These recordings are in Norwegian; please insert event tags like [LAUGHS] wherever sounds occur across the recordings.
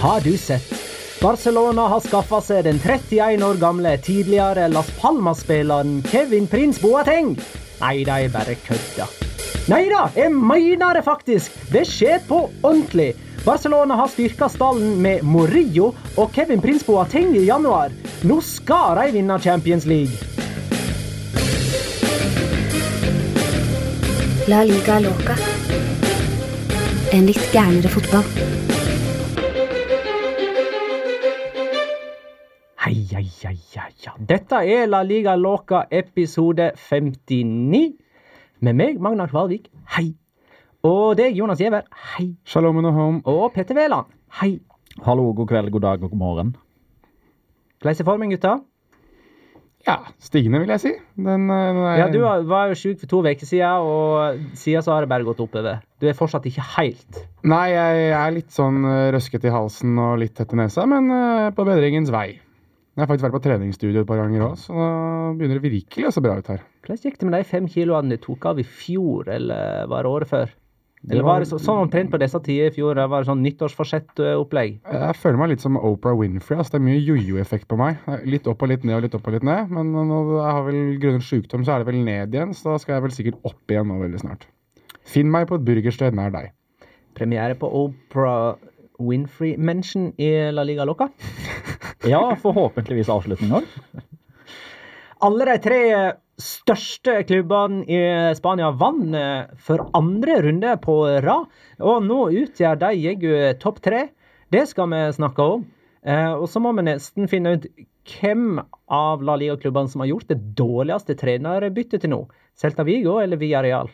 Har du sett? Barcelona har skaffa seg den 31 år gamle tidligere Las Palmas-spilleren Kevin Prins Boateng. Nei, de bare kødda. Nei da, jeg mener det faktisk! Det skjer på ordentlig. Barcelona har styrka stallen med Morillo og Kevin Prins Boateng i januar. Nå skal de vinne Champions League. La liga loca. En litt gærnere fotball. Hei, hei, hei, hei. Dette er La Liga Loca episode 59. Med meg, Magnar Kvalvik. Hei. Og deg, Jonas Giæver. Hei. Shalom and home. Og Petter Wæland. Hei. Hallo, god kveld, god dag og god morgen. Hvordan er formen, gutta? Ja, stigende, vil jeg si. Den, eh, den er, Ja, Du var- jo sjuk for to uker siden, og siden så har det bare gått oppover. Du er fortsatt ikke helt Nei, jeg er litt sånn røskete røsket i halsen og litt tett i nesa, men eh, på bedringens vei. Jeg har faktisk vært på treningsstudio et par ganger òg, så da begynner det virkelig å se bra ut her. Hvordan gikk det med de fem kiloene du tok av i fjor, eller var det året før? Det Eller var- det så, sånn omtrent på disse tider i fjor? Var det sånn nyttårsforsett-opplegg? Jeg føler meg litt som Oprah Winfrey. Altså, det er mye jojo-effekt på meg. Litt opp og litt ned og litt opp og litt ned. Men når jeg har vel grunnet sykdom, så er det vel ned igjen, så da skal jeg vel sikkert opp igjen nå veldig snart. Finn meg på et burgersted nær deg. Premiere på Oprah Winfrey Mention i La Liga Loca. [LAUGHS] Ja, forhåpentligvis avslutning òg. Alle de tre største klubbene i Spania vant eh, for andre runde på rad. Og nå utgjør de Jegu topp tre. Det skal vi snakke om. Eh, og så må vi nesten finne ut hvem av La Liga-klubbene som har gjort det dårligste trenerbyttet til nå. Celta Vigo eller Villarreal?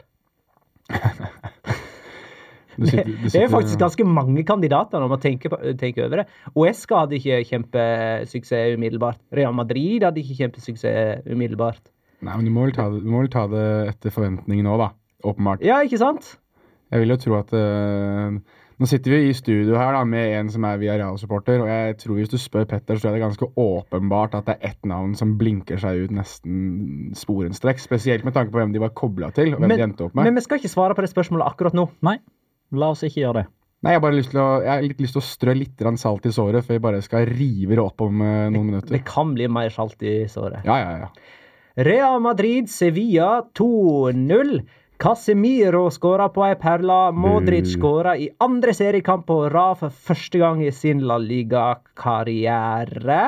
Det, sitter- du Det er faktisk ganske mange kandidater når man tenker, på, tenker over det. Uesca hadde ikke kjempesuksess umiddelbart. Real Madrid hadde ikke kjempesuksess umiddelbart. Nei, men du må vel ta det, du må vel ta det etter forventningene òg, da. Åpenbart. Ja, ikke sant? Jeg vil jo tro at uh, Nå sitter vi i studio her da, med en som er Villarreal-supporter, og jeg tror hvis du spør Petter, så tror jeg det er ganske åpenbart at det er ett navn som blinker seg ut nesten sporenstrekk. Spesielt med tanke på hvem de var kobla til, og hvem de endte opp med. men vi skal ikke svare på det spørsmålet akkurat nå. Nei, la oss ikke gjøre det. Nei, Jeg har bare lyst til å, jeg har litt lyst til å strø litt salt i såret før vi bare skal rive det opp om eh, noen minutter. Det kan bli mer salt i såret. Ja, ja, ja. Real Madrid, Sevilla 2-0. Casemiro skåra på ei perle. Modric skåra i andre seriekamp på rad for første gang i sin La Liga-karriere.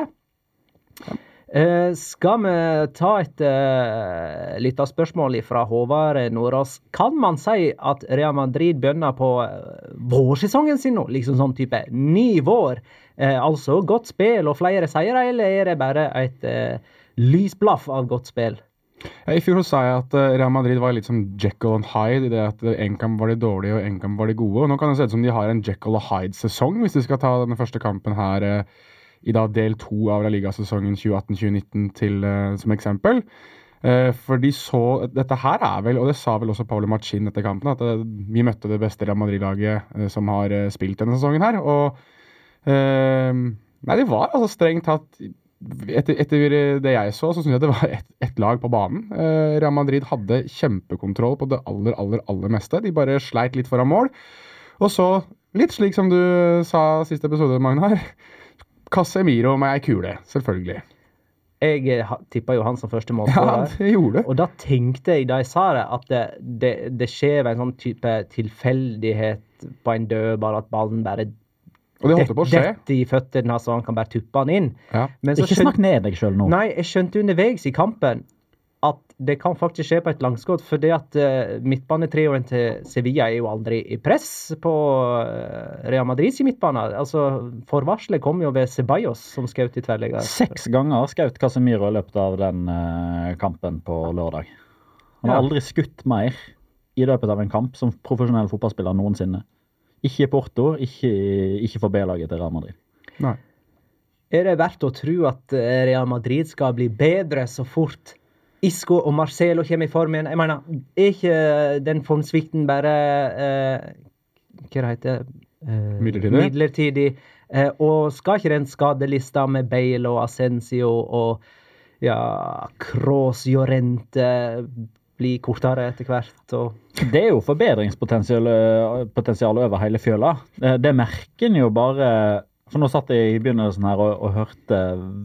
Eh, skal vi ta et uh, lytterspørsmål fra Håvard Nordås? Kan man si at Real Madrid begynner på eh, vårsesongen sin nå? Liksom sånn type ny vår? Uh, altså godt spill og flere seire, eller er det bare et eh, lysblaff av godt spill? Ja, I fjor så sa jeg at eh, Real Madrid var litt som Jekyll and Hyde. i det at En kamp var de dårlige, og en kamp var de gode. Og Nå kan det se ut som de har en Jekyll and Hyde-sesong, hvis de skal ta denne første kampen her eh, i da del to av La Liga-sesongen 2018-2019 eh, som eksempel. For de så Dette her er vel, og det sa vel også Paolo Machin etter kampen, at vi møtte det beste Real Madrid-laget som har spilt denne sesongen her. Og Nei, det var altså strengt tatt etter, etter det jeg så, så syns jeg det var ett et lag på banen. Eh, Real Madrid hadde kjempekontroll på det aller, aller, aller meste. De bare sleit litt foran mål. Og så, litt slik som du sa siste episode, Magnar, Casemiro med ei kule. Selvfølgelig. Jeg tippa jo han som første Ja, målskårer. det gjorde. Og da tenkte jeg da jeg sa det, at det, det, det skjer en sånn type tilfeldighet på en dødball, at ballen bare Og det holdt på å skje. Dette i føttene så han kan bare tuppe han inn. Ja. Men så Ikke skjønt... snakk ned deg sjøl nå. Nei, jeg skjønte underveis i kampen at det kan faktisk skje på et langskudd, fordi at uh, midtbanetrioen til Sevilla er jo aldri i press på uh, Real Madrids midtbane. Altså, Forvarselet kom jo ved Ceballos, som skjøt i tverrligger. Seks ganger skjøt Casemiro i løpet av den uh, kampen på lørdag. Han har Ja. aldri skutt mer i løpet av en kamp som profesjonell fotballspiller noensinne. Ikke i Porto, ikke, ikke for B-laget til Real Madrid. Nei. Er det verdt å tro at eh, Real Madrid skal bli bedre så fort Isco og Marcelo kommer i form igjen? Jeg mener, er ikke den formsvikten bare eh, Hva det heter eh, Midlertidig? midlertidig? Eh, og skal ikke den skadelista med Bale og Ascencio og ja, Kroos Jorente blir kortere etter hvert. og Det er jo forbedringspotensial over hele fjøla. Det, det merker en jo bare For nå satt jeg i begynnelsen her og, og hørte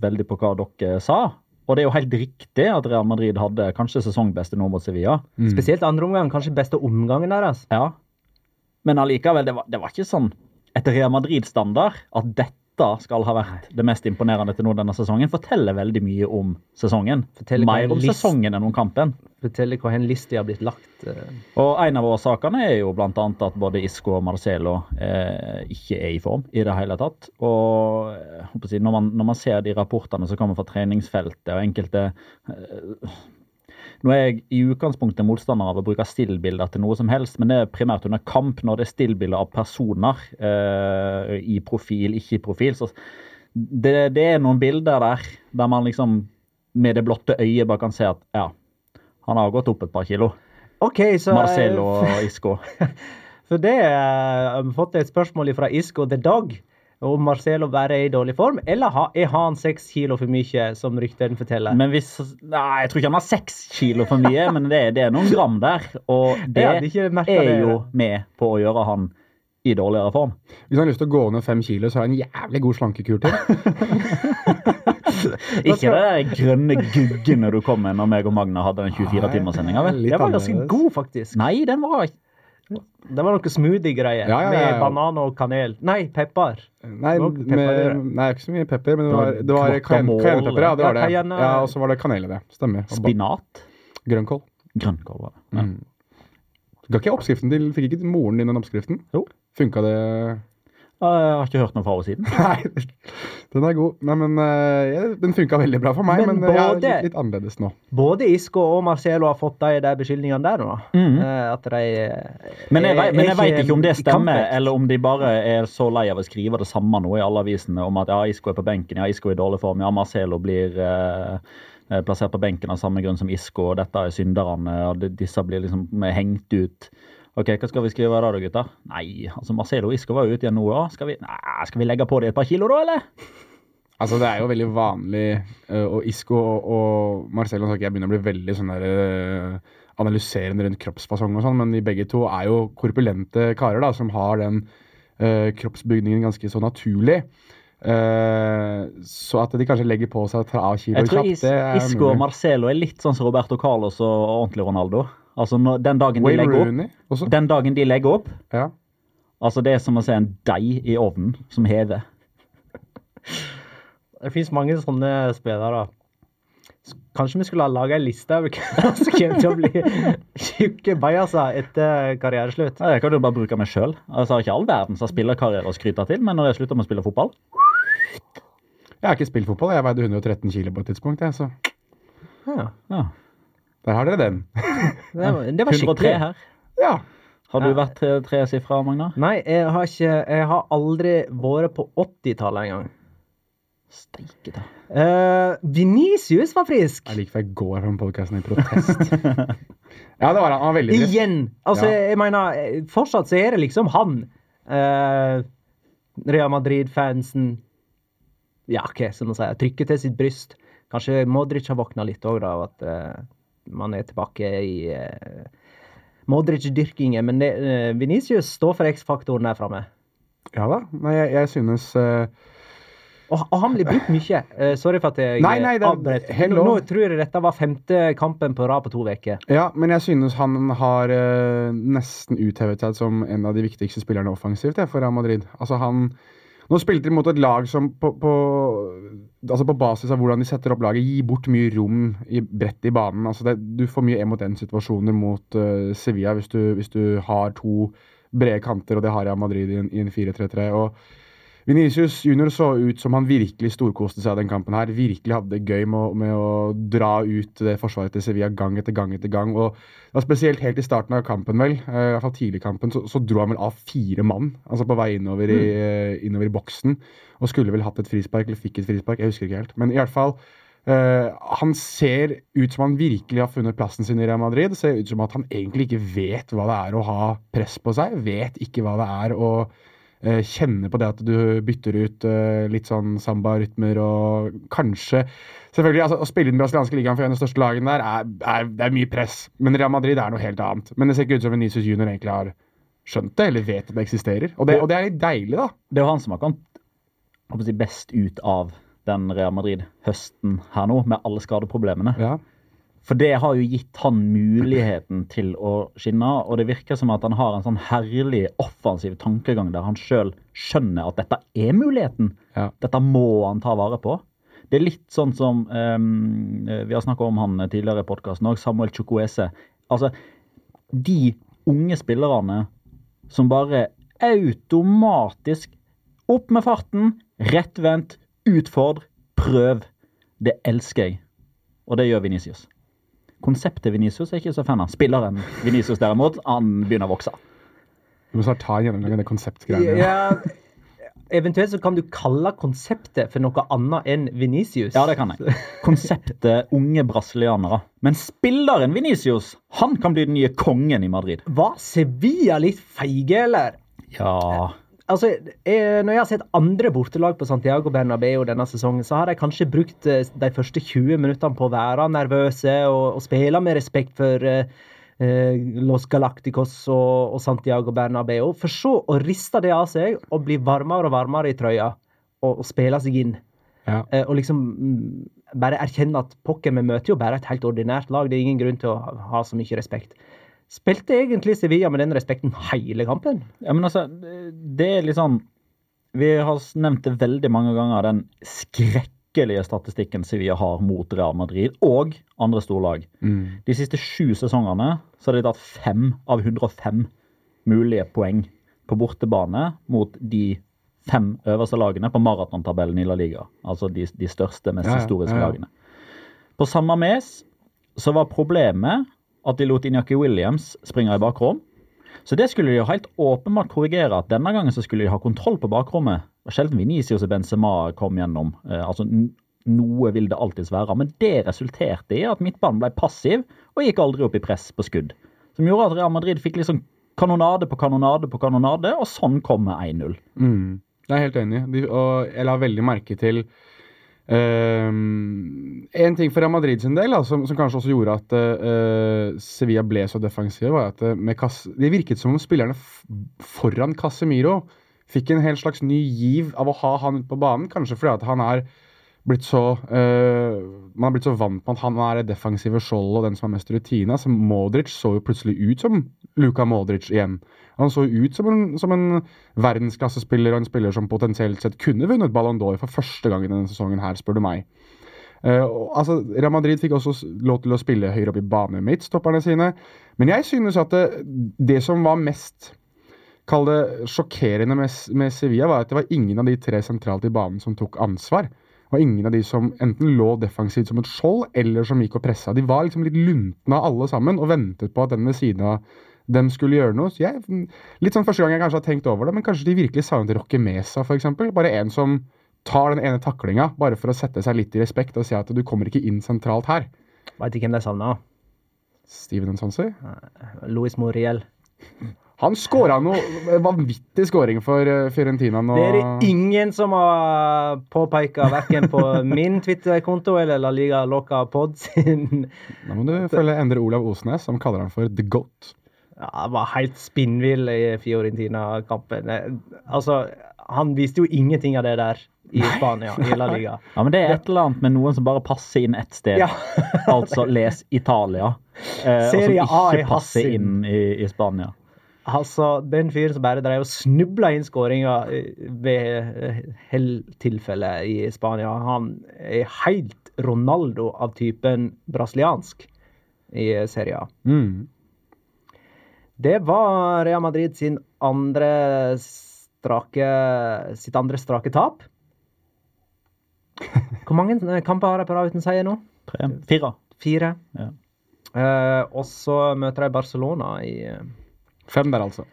veldig på hva dere sa. Og det er jo helt riktig at Real Madrid hadde kanskje sesongbeste nå mot Sevilla. Mm. Spesielt andre omgang, kanskje beste omgangen deres. Ja. Men allikevel, det var, det var ikke sånn etter Real Madrid-standard at dette skal ha vært det mest imponerende til nå denne sesongen. Forteller veldig mye om sesongen. Forteller Mer om list- sesongen enn om kampen. Forteller hvor hen lista har blitt lagt. eh. Og en av årsakene er jo bl.a. at både Isco og Marcelo eh, ikke er i form i det hele tatt. Og eh, når, man, når man ser de rapportene som kommer fra treningsfeltet og enkelte eh, Nå er jeg i utgangspunktet motstander av å bruke stillbilder til noe som helst, men det er primært under kamp når det er stillbilder av personer eh, i profil, ikke i profil. Så det, det er noen bilder der der man liksom med det blotte øyet bare kan se at ja, han har gått opp et par kilo. Okay, så eh, Marcelo og Isco. [LAUGHS] For det eh, har vi fått et spørsmål fra Isco the Dog. Om Marcelo bare er i dårlig form, eller ha- er han seks kilo for mye, som ryktene forteller? Men hvis Nei, jeg tror ikke han har seks kilo for mye, men det, det er noen gram der. Og det er det. jo med på å gjøre han i dårligere form. Hvis han har lyst til å gå ned fem kilo, så har han en jævlig god slankekur til. [LAUGHS] Ikke det der grønne guggene du kom med når meg og Magna hadde den 24-timerssendinga, vel? Litt Det var ganske god, faktisk. Nei, den var Det var noe smoothie-greier Ja, ja, ja, med banan og kanel. Nei, pepper. Nei, med, nei, ikke så mye pepper, men det var, var det var cayenne- cayennepepper. Ja, det var Ja, det. Ja, og så var det kanel i det. Stemmer. Og spinat. Grønnkål. Grønnkål var det. Ja. Mm. Ga ikke oppskriften til Fikk ikke moren din den oppskriften? Jo. Funka det Jeg har ikke hørt noe fra henne siden. [LAUGHS] Nei, den er god. Nei, men eh, ja, Den funka veldig bra for meg, Men men, ja, er litt, litt annerledes nå. Både Isco og Marcelo har fått de de beskyldningene der nå. Mm. Eh, At de eh, Men jeg, er- vet- men jeg veit ikke om det stemmer, eller om de bare er så lei av å skrive det samme nå i alle avisene om at ja, Isco er på benken, ja, Isco er i dårlig form, ja, Marcelo blir eh, eh, plassert på benken av samme grunn som Isco, og dette er synderne, og disse blir liksom eh, hengt ut. Ok, Hva skal vi skrive da, gutter? Nei, altså Marcelo Isco var jo ute igjen nå, da. Skal vi, nei, skal vi legge på det et par kilo, da, eller? Altså, Det er jo veldig vanlig, eh, og Isco og, og Marcelo jeg begynner å bli veldig sånn der eh, analyserende rundt kroppsfasong og sånn, men de begge to er jo korpulente karer da, som har den uh, kroppsbygningen ganske så naturlig. Uh, så at de kanskje legger på seg et par kilo Jeg tror kjapt, Is, Jeg tror Isco og. Marcelo er litt sånn som Roberto Carlos og ordentlig Ronaldo. Altså når, den, dagen de legger opp, den dagen de legger opp, Ja. altså det er som å se en deig i ovnen som hever. Det fins mange sånne spillere. Kanskje vi skulle ha laga en liste over [LAUGHS] hvem som kommer til å bli tjukke bajaser etter karriereslutt. Ja, Jeg kan jo bare bruke meg sjøl. Altså, jeg har ikke all verdens spiller spillerkarriere å skryte til, men når jeg slutter med å spille fotball Jeg har ikke spilt fotball, jeg veide 113 kilo på et tidspunkt, jeg, så Ja, ja. Der har dere den. [LAUGHS] det, var, det var 103 skikkelig. her. Ja. Har du vært tre- tresifra, Magna? Nei, jeg har, ikke, jeg har aldri vært på 80-tallet engang. Steike ta. Uh, Venicius var frisk! Jeg liker for jeg går fra podkasten i protest. [LAUGHS] ja, det var han. Han var veldig frisk. Igjen! Altså, Ja. jeg mener, eh, fortsatt så er det liksom han. Uh, Real Madrid-fansen Ja, hva skal man si? Trykker til sitt bryst. Kanskje Modric har våkna litt òg, da. at eh, man er tilbake i uh, Modric-dyrkingen. Men uh, Venicius står for X-faktoren der framme. Ja da. Nei, jeg, jeg synes uh... Og, og han blir brukt mye. Uh, sorry for at jeg Nei, nei, avbrøt. Nå, nå tror jeg dette var femte kampen på rad på to uker. Ja, men jeg synes han har eh, nesten uthevet seg som en av de viktigste spillerne offensivt jeg, for Real Madrid. Altså han Nå spilte de mot et lag som på, på, altså på basis av hvordan de setter opp laget, gi bort mye rom i bredt i banen. Altså det, du får mye en-mot-en-situasjoner mot uh, Sevilla hvis du, hvis du har to brede kanter, og det har Real Madrid i en, en 4-3-3. og Vinicius Junior så ut som han virkelig storkoste seg av den kampen. her, Virkelig hadde det gøy med, med å dra ut det forsvaret til Sevilla gang etter gang etter gang. og var Spesielt helt i starten av kampen, vel, eh, i hvert fall tidlig i kampen, så, så dro han vel av fire mann altså på vei innover i, mm. innover i boksen. Og skulle vel hatt et frispark, eller fikk et frispark, jeg husker ikke helt. Men i hvert fall, Uh, han ser ut som han virkelig har funnet plassen sin i Real Madrid. Det ser ut som at han egentlig ikke vet hva det er å ha press på seg. Vet ikke hva det er å eh, kjenne på det at du bytter ut eh, litt sånn samba-rytmer og kanskje Selvfølgelig, altså, Å spille i den brasilianske ligaen for en av de største lagene der er, er, det er mye press. Men Real Madrid er noe helt annet. Men det ser ikke ut som Venicius Junior egentlig har skjønt det, eller vet at det eksisterer. Og det, og det er litt deilig, da. Det er jo han som har kommet best ut av den Real Madrid-høsten her nå, med alle skadeproblemene. Ja. For det har jo gitt han muligheten til å skinne, og det virker som at han har en sånn herlig offensiv tankegang der han sjøl skjønner at dette er muligheten. Ja. Dette må han ta vare på. Det er litt sånn som um, Vi har snakka om han tidligere i podkasten òg, Samuel Chukwese. Altså, de unge spillerne som bare automatisk Opp med farten, rettvendt, utfordr, prøv. Det elsker jeg. Og det gjør Venicius. Konseptet Venicius er jeg ikke så fan av. Spilleren Venicius derimot, han begynner å vokse. Du må snart ta en gjennomgang av det konseptgreiene. Ja, eventuelt så kan du kalle konseptet for noe annet enn Venicius. Ja, det kan jeg. Konseptet unge brasilianere. Men spilleren Venicius, han kan bli den nye kongen i Madrid. Var Sevilla litt feige, eller? Ja Altså, jeg, Når jeg har sett andre bortelag på Santiago Bernabeu denne sesongen, så har de kanskje brukt eh, de første 20 minuttene på å være nervøse og, og spille med respekt for eh, eh, Los Galacticos og, og Santiago Bernabeu. For så å riste det av seg og bli varmere og varmere i trøya og, og spille seg inn. Ja. Eh, og liksom mm, bare erkjenne at pokker, vi møter jo bare et helt ordinært lag. Det er ingen grunn til å ha, ha så mye respekt. Spilte egentlig Sevilla med den respekten hele kampen? Ja, men altså, det er litt sånn Vi har nevnt det veldig mange ganger, den skrekkelige statistikken Sevilla har mot Real Madrid og andre storlag. Mm. De siste sju sesongene så har de tatt fem av 105 mulige poeng på bortebane mot de fem øverste lagene på maratontabellen i La Liga. Altså de, de største, mest Ja, historiske ja, ja. lagene. På samme mes så var problemet at de lot Inyaki Williams springe i bakrom. Så det skulle de jo helt åpenbart korrigere. at Denne gangen så skulle de ha kontroll på bakrommet. Sjelden Venicius og Benzema kom gjennom. Eh, altså Noe vil det alltids være. Men det resulterte i at midtbanen ble passiv og gikk aldri opp i press på skudd. Som gjorde at Real Madrid fikk liksom kanonade på kanonade på kanonade, og sånn kommer 1-0. Mm. Jeg er helt enig. De, og jeg la veldig merke til ehm, En ting for Real Madrid sin del, da, som, som kanskje også gjorde at uh, Sevilla ble så defensive, var at uh, det virket som om spillerne foran Casemiro fikk en hel slags ny giv av å ha han ute på banen. Kanskje fordi at han er blitt så eh, Man er blitt så vant med at han er det defensive skjoldet og den som har mest rutine. Altså, Modric så jo plutselig ut som Luka Modric igjen. Han så ut som en, som en verdensklassespiller og en spiller som potensielt sett kunne vunnet Ballon d'Or for første gang i denne sesongen her, spør du meg. Uh, altså, Real Madrid fikk også lov til å spille høyere opp i banen mitt, stopperne sine. Men jeg synes at det, det som var mest Kall det sjokkerende med, med Sevilla, var at det var ingen av de tre sentralt i banen som tok ansvar. Var ingen av de som enten lå defensivt som et skjold, eller som gikk og pressa. De var liksom litt luntne alle sammen og ventet på at den ved siden av dem skulle gjøre noe. Så jeg, litt sånn første gang jeg kanskje har tenkt over det, men kanskje de virkelig savnet Rocky Mesa, f.eks. Bare en som tar den ene taklinga, bare for å sette seg litt i respekt og si at du kommer ikke inn sentralt her. Veit ikke hvem de savna. Steven Nsonsi. Louis Moriel. Han skåra noe vanvittig skåring for eh, Fiorentina nå. Det er det ingen som har påpeka, verken på [LAUGHS] min Twitter-konto eller La Liga Loca Pod sin Da må du følge Endre Olav Osnes, som kaller han for The Goat. ja, Han var helt spinnvill i Fiorentina-kampen. Altså, han viste jo ingenting av det der i Spania, i La Liga. Ja, men Det er et eller annet med noen som bare passer inn ett sted. Ja. altså les Italia. Eh, og som Serie A i ikke passer inn i, i Spania. Altså, den fyren som bare drev og snubla inn skåringa ved eh, hell-tilfelle i Spania, han er helt Ronaldo av typen brasiliansk i Serie A. Mm. Det var Real Madrid sin andre strake sitt andre strake tap. [LAUGHS] Hvor mange eh, kamper har de på rad uten seier nå? Tre, fire. Fire. Ja. Eh, og så møter de Barcelona i, eh, Fem der, altså.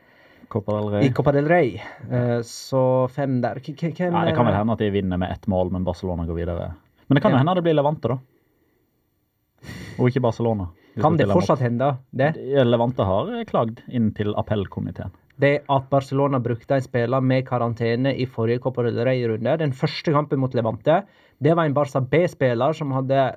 Copa del i Copa del Rey. Eh, så fem der. K hvem Nei, det kan vel hende at de vinner med ett mål, men Barcelona går videre. Men det kan jo Ja. hende det blir Levante, da. Og ikke Barcelona. Kan det fortsatt hende, det? Levante har klagd inn til appellkomiteen. det at Barcelona brukte en spiller med karantene i forrige Copa del Rey-runde. Den første kampen mot Levante. Det var en Barca B-spiller som hadde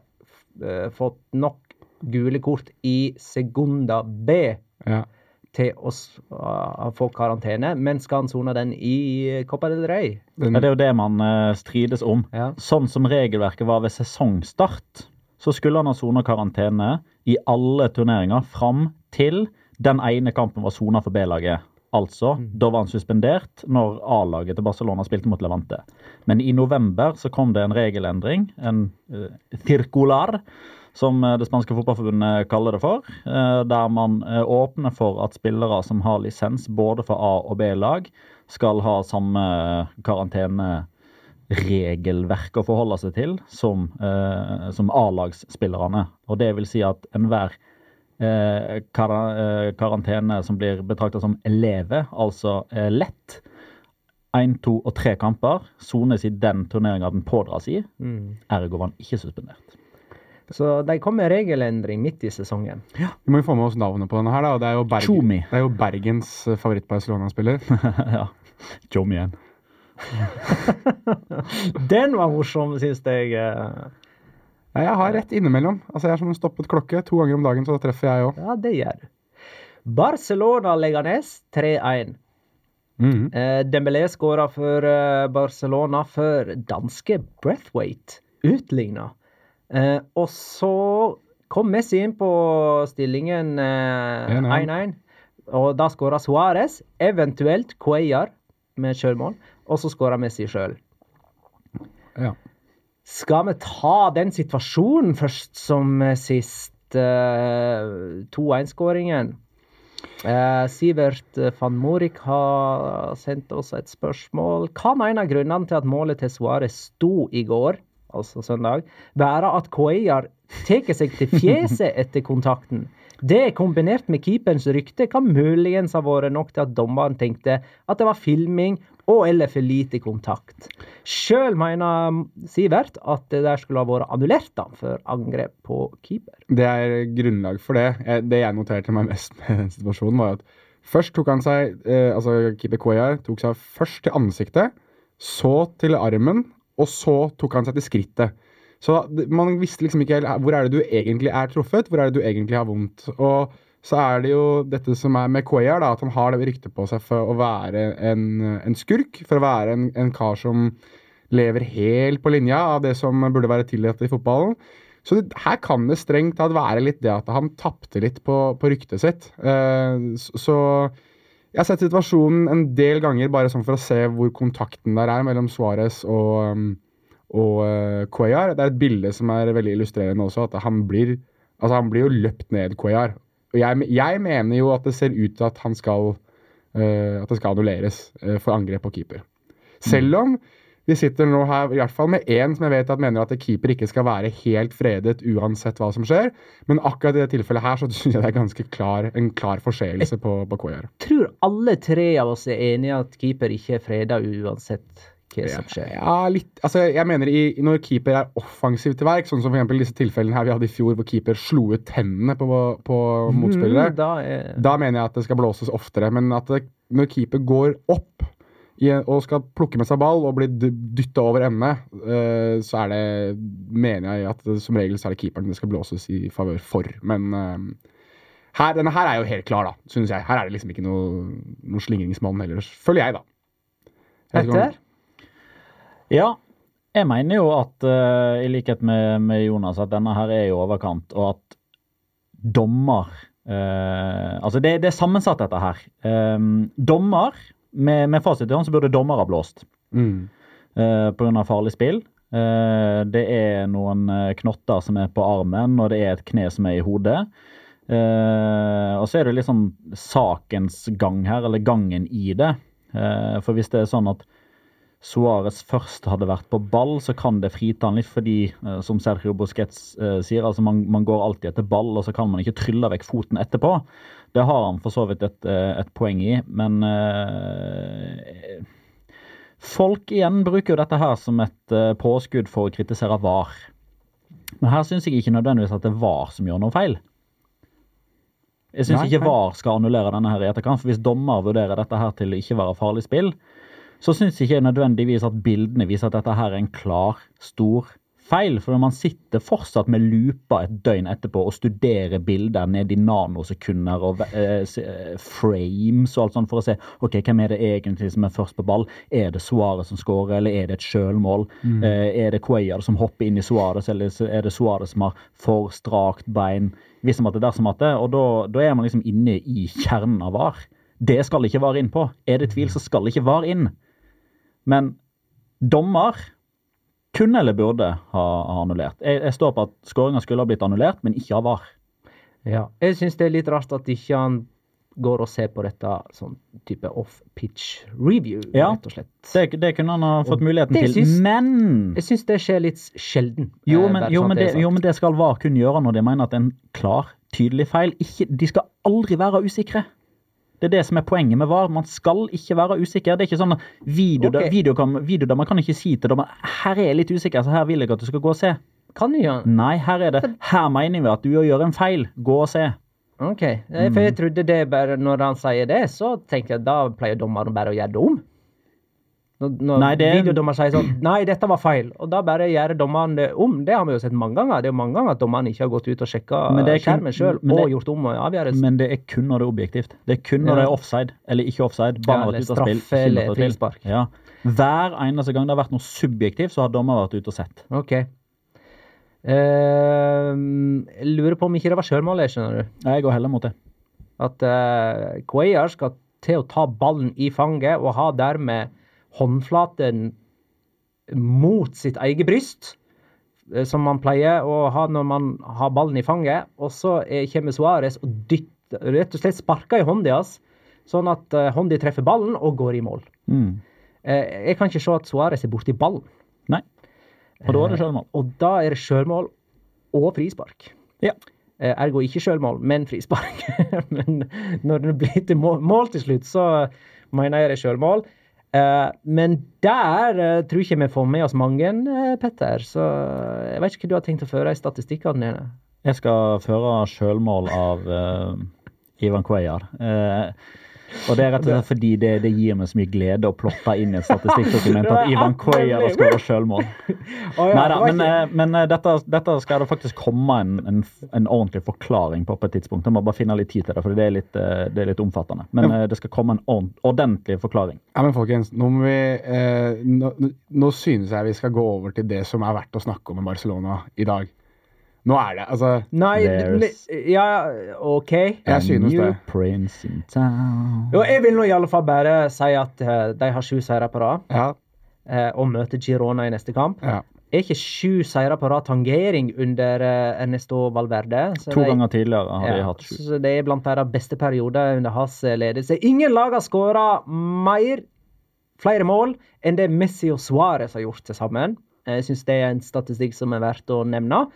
eh, fått nok gule kort i Segunda B Ja. Til å uh, få karantene, men skal han sone den i Copa del Rey? Ja, det er jo det man eh, strides om. Ja. Sånn som regelverket var ved sesongstart, så skulle han ha sona karantene i alle turneringer fram til den ene kampen var sona for B-laget. Altså, da var han suspendert når A-laget til Barcelona spilte mot Levante. Men i november så kom det en regelendring, en uh, circular, som eh, det spanske fotballforbundet kaller det for. eh, der man eh, åpner for at spillere som har lisens både for A- og B-lag, skal ha samme karanteneregelverk å forholde seg til som, som A-lagsspillerne. Og det vil si at enhver karantene som blir betrakta som eleve, altså lett, én, to og tre kamper, sones i den turneringa den pådras i. Mm. Ergo var han ikke suspendert. Så de kom med regelendring midt i sesongen. Ja. vi må jo få med oss navnet på denne her, da. Det er jo, Bergen, Tjomi. det er jo Bergens favoritt-Barcelona-spiller. [LAUGHS] ja. Jom igjen. [LAUGHS] Den var morsom, syns jeg. eh. Nei, jeg har rett innimellom. Altså, Jeg er som en stoppet klokke. To ganger om dagen så da treffer jeg òg. Ja, det gjør du. Barcelona-Leganes 3-1. Mm. Eh, Dembélé skåra for eh, Barcelona før danske Breathwaite utligna. Eh, og så kom Messi inn på stillingen eh, 1-1. 1-1. Og da skåra Suárez, eventuelt Cuellar med sjølmål. Og så skåra Messi sjøl. Ja. Skal vi ta den situasjonen først som eh, sist? Eh, 2-1-skåringen. Eh, Sivert eh, van Morik har sendt oss et spørsmål. Kan en av grunnene til at målet til Suárez sto i går, altså søndag, være at Cuellar tar seg til fjeset [LAUGHS] etter kontakten? Det kombinert med keeperens rykte kan muligens ha vært nok til at dommeren tenkte at det var filming og eller for lite kontakt. Sjøl mener Sivert at det der skulle ha vært annullert da, for angrep på keeper. Det er grunnlag for det. Det jeg noterte meg mest med den situasjonen, var at først tok han seg eh, Altså keeper Cuellar tok seg først til ansiktet, så til armen, og så tok han seg til skrittet. Så man visste liksom ikke helt hvor er det du egentlig er truffet, hvor er det du egentlig har vondt. Og så er det jo dette som er med Cuellar, da, at han har det ryktet på seg for å være en, en skurk, for å være en, en kar som lever helt på linja av det som burde være tillatt i fotballen. Så det, her kan det strengt tatt være litt det at han tapte litt på, på ryktet sitt. Uh, så jeg har sett situasjonen en del ganger bare sånn for å se hvor kontakten der er mellom Suárez og, um, og uh, Cuellar. Det er et bilde som er veldig illustrerende også, at han blir, altså han blir jo løpt ned, Cuellar. Og jeg, jeg mener jo at det ser ut til at han skal uh, at det skal annulleres uh, for angrep på keeper. Selv om vi sitter nå her i hvert fall med én som jeg vet at mener at keeper ikke skal være helt fredet uansett hva som skjer. Men akkurat i det tilfellet her så [LAUGHS] syns jeg det er ganske klar, en klar forseelse på, på Jeg tror alle tre av oss er enige at keeper ikke er freda uansett hva som skjer. Ja, litt. Altså, jeg mener i, når keeper er offensiv til verk, sånn som for eksempel disse tilfellene her vi hadde i fjor hvor keeper slo ut tennene på, på motspillere, Mm, da er, da mener jeg at det skal blåses oftere. Men at det, når keeper går opp og skal plukke med seg ball og bli dytta over ende, eh, så er det mener jeg at som regel så er det keeperen det skal blåses i favør for. Men eh, her, denne her er jo helt klar, da, syns jeg. Her er det liksom ikke noe, noe slingringsmonn heller, føler jeg, da. Jeg Petter? Ja, jeg mener jo at eh, i likhet med, med Jonas, at denne her er i overkant, og at dommer eh, Altså, det, det er sammensatt, dette her. Um, dommer, med, med fasit i hånd, så burde dommer ha blåst Mm. uh, pga. farlig spill. Uh, det er noen eh, knotter som er på armen, og det er et kne som er i hodet. Uh, og så er det litt sånn sakens gang her, eller gangen i det. Uh, for hvis det er sånn at Suárez først hadde vært på ball, så kan det frita han litt fordi, uh, som Sergio Busquets eh, sier, altså man, man går alltid etter ball, og så kan man ikke trylle vekk foten etterpå. Det har han for så vidt et, eh, et poeng i, men eh, Folk igjen bruker jo dette her som et eh, påskudd for å kritisere VAR. Men her syns jeg ikke nødvendigvis at det er VAR som gjør noe feil. Jeg syns ikke. VAR skal annullere denne her i etterkant. for Hvis dommer vurderer dette her til å ikke være farlig spill, så syns ikke jeg nødvendigvis at bildene viser at dette her er en klar, stor feil. For man sitter fortsatt med lupa et døgn etterpå og studerer bilder ned i nanosekunder og eh, eh, frames og alt sånt for å se ok, hvem er det egentlig som er først på ball. Er det Suárez som skårer, eller er det et sjølmål? Eh, er det Cuellar som hopper inn i Suárez, eller er det Suárez som har for strakt bein? Visst at det er dersom at det, og da, da er man liksom inne i kjernen av VAR. Det skal ikke VAR inn på. Er det tvil, så skal ikke VAR inn. Men dommer kunne eller burde ha, ha annullert. Jeg, jeg står på at skåringa skulle ha blitt annullert, men ikke av VAR. Ja. Jeg syns det er litt rart at ikke han går og ser på dette sånn type off-pitch review, Ja. rett og slett. Det, det kunne han ha fått muligheten til. syns- Men Jeg syns det skjer litt sjelden. jo eh, men, jo, sånn men det, jo, men det skal VAR kun gjøre når de mener at en klar, tydelig feil. Ikke, de skal aldri være usikre. Det er det som er poenget med VAR. Man skal ikke være usikker. Det er ikke sånn at video, Ok. video kan, videodømmer kan ikke si til dommer her er jeg litt usikker, så her vil jeg at du skal gå og se. Kan de gjøre Nei, her er det. Her mener vi at du gjør en feil. Gå og se. Ok, eh, for jeg trodde det bare Når han sier det, så tenker jeg da pleier dommeren bare å gjøre det om. Når, når Nei, det- videodommer sier sånn Nei, dette var feil. Og da bare gjør dommeren det om. Det har vi jo sett mange ganger. Det er jo mange ganger at dommeren ikke har gått ut og sjekka er skjermen sjøl og det- gjort om avgjørelsen. Men det er kun når det er objektivt. Det er kun når Ja. det er offside eller ikke offside. Bare Ja, har eller straffe eller frispark. Ja. Hver eneste gang det har vært noe subjektivt, så har dommer vært ute og sett. Ok. Uh, jeg lurer på om ikke det var sjølmålet, skjønner du. Jeg går heller mot det. At uh, Cuellar skal til å ta ballen i fanget og ha dermed håndflaten mot sitt eget bryst, eh, som man pleier å ha når man har ballen i fanget. Og så eh, kommer Suárez og dytter, rett og slett sparker i hånda hans, sånn at uh, hånda treffer ballen og går i mål. Mm. Eh, jeg kan ikke se at Suárez er borti ballen. Nei. Og da er det sjølmål. Og da er det sjølmål og frispark. Ja. Eh, Ergo ikke sjølmål, men frispark. [LAUGHS] men når det blir til mål til slutt, så mener jeg det er sjølmål. Eh, men der eh, tror jeg ikke vi får med oss mange, eh, Petter. Så jeg vet ikke hva du har tenkt å føre i statistikkene dine. Jeg skal føre sjølmål av Ivan Cuellar. Eh, og det er rett og slett fordi det, det gir meg så mye glede å plotte inn i et statistikkdokument [LAUGHS] at Ivan Cuellar har skåret sjølmål. [LAUGHS] Å, ja, Nei da, men, ikke- eh, men eh, dette, dette skal det faktisk komme en, en, en ordentlig forklaring på på et tidspunkt. Jeg må bare finne litt tid til det, for det er litt, eh, det er litt omfattende. Men ja. det skal komme en ordentlig forklaring. Ja, men folkens, nå vi eh, nå, nå synes jeg vi skal gå over til det som er verdt å snakke om med Barcelona i dag. Nå er det altså Nei, ja, OK. Jeg synes det. Prince in town. Jo, jeg vil nå i alle fall bare si at uh, de har sju seire på rad, Ja. Uh, og møter Girona i neste kamp. ja. Er ikke sju seire på rad tangering under uh, Ernesto Valverde? Så To de- ganger tidligere har de hatt sju. Så det er blant deres beste perioder under hans ledelse. Ingen lag har skåra mer, flere mål, enn det Messi og Suárez har gjort til sammen. Jeg syns det er en statistikk som er verdt å nevne.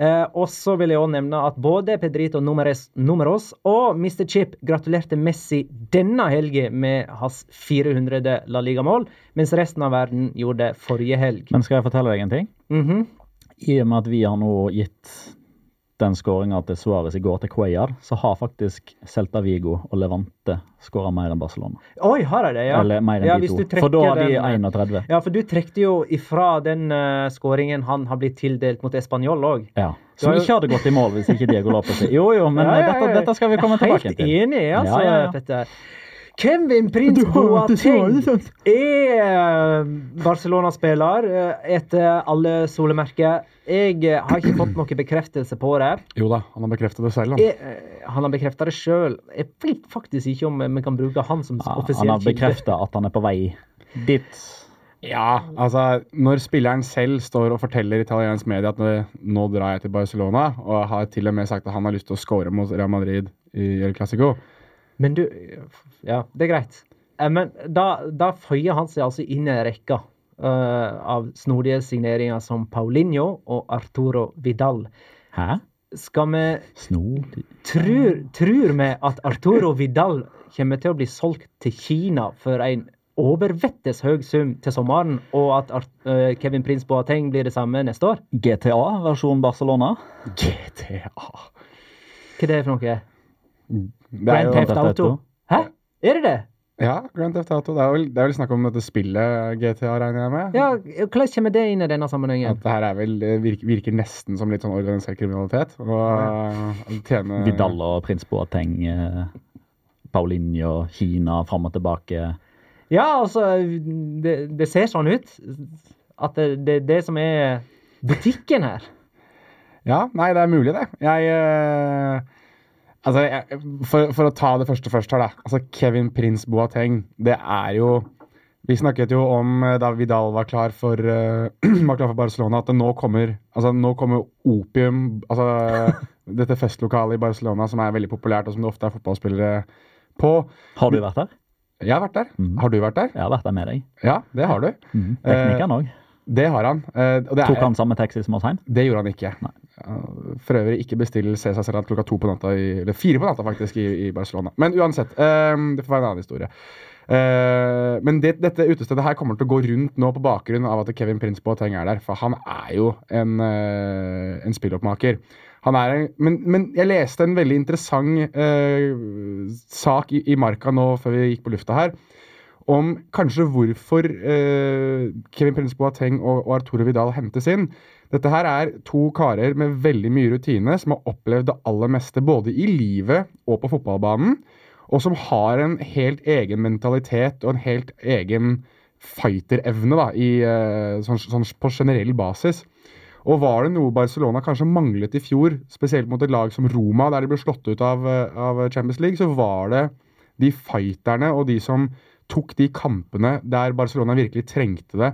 Eh, og så vil jeg også nevne at både Pedrito Numeres, Numeros og Mr. Chip gratulerte Messi denne helga med hans 400. La Liga-mål, mens resten av verden gjorde det forrige helg. Men skal jeg fortelle deg en ting? Mhm. I og med at vi har nå gitt den skåringa til Suárez i går til Cuellar, så har faktisk Celta Vigo og Levante skåra mer enn Barcelona. Oi, har jeg det, ja? Eller mer enn ja, de to. For da har de den, eh, 31. Ja, for du trekte jo ifra den uh, skåringen han har blitt tildelt mot Español òg. Ja. Som ikke hadde gått i mål hvis ikke Diego Lopez Jo, jo, men [LAUGHS] eh, dette, dette skal vi komme tilbake til. Helt enig, altså, Ja, ja, ja. Petter. Kevin Prince Boateng er eh, Barcelona-spiller eh, etter alle solemerker. Jeg eh, har ikke fått noen bekreftelse på det. Jo da, han har bekreftet det selv. Han. Jeg, eh, han har bekrefta det sjøl. Jeg vet faktisk ikke om vi kan bruke han som Ja, offisiell han har bekrefta at han er på vei dit. Ja, altså Når spilleren selv står og forteller italiensk media at nå drar jeg til Barcelona, og har til og med sagt at han har lyst til å score mot Real Madrid i El Clásico Men du Ja, det er greit. Eh, Men da, da føyer han seg altså inn i rekka uh, av snodige signeringer som Paulinho og Arturo Vidal. Hæ? Skal vi Snodig. Tror, tror vi at Arturo Vidal kommer til å bli solgt til Kina for en overvettes høy sum til sommeren, og at eh, Kevin Prince Boateng blir det samme neste år? GTA versjon Barcelona. GTA. Hva er det for noe? Det er Grand Theft Auto. Auto. Hæ? Er det det? ja, Grand Theft Auto. Det er, vel, det er vel snakk om dette spillet GTA, regner jeg med? Ja, Hvordan kommer det inn i denne sammenhengen? At det her er vel, virker, virker nesten som litt sånn organisert kriminalitet. Og ja. tjene Vidal og prins Boateng, eh, Paulinho, Kina, fram og tilbake. Ja, altså Det, det ser sånn ut. At det, det er det som er butikken her. Ja, nei, det er mulig, det. Jeg eh, Altså, jeg, for, for å ta det første først her, da. Altså, Kevin Prince Boateng, det er jo Vi snakket jo om eh, da Vidal var klar for, uh, [CLEARS THROAT] var klar for Barcelona, at det nå kommer altså, nå kommer opium Altså [LAUGHS] dette festlokalet i Barcelona som er veldig populært, og som det ofte er fotballspillere på. Har du vært der? Jeg har vært der. Mm. Har du vært der? Jeg har vært der med deg. Ja, det har du. Mm. Teknikeren òg. Det har han. Eh, det, Tok er, han samme taxi som oss hjem? det gjorde han ikke. Uh, For øvrig ikke bestill Cæsar Salat klokka to på natta, i, eller fire på natta faktisk, i, i Barcelona. Men uansett, um, det får være en annen historie. Uh, men det, dette utestedet her kommer til å gå rundt nå på bakgrunn av at Kevin Prince Boateng er der, for han er jo en, uh, en spilloppmaker. Han er en, men, men jeg leste en veldig interessant uh, sak i, i Marka nå før vi gikk på lufta her, om kanskje hvorfor Kevin Prince Boateng og, og Arturo Vidal hentes inn. Dette her er to karer med veldig mye rutine, som har opplevd det aller meste både i livet og på fotballbanen, og som har en helt egen mentalitet og en helt egen fighterevne da, i, eh, sånn, sånn på generell basis. Og var det noe Barcelona kanskje manglet i fjor, spesielt mot et lag som Roma, der de ble slått ut av, eh, av Champions League, så var det de fighterne og de som tok de kampene der Barcelona virkelig trengte det.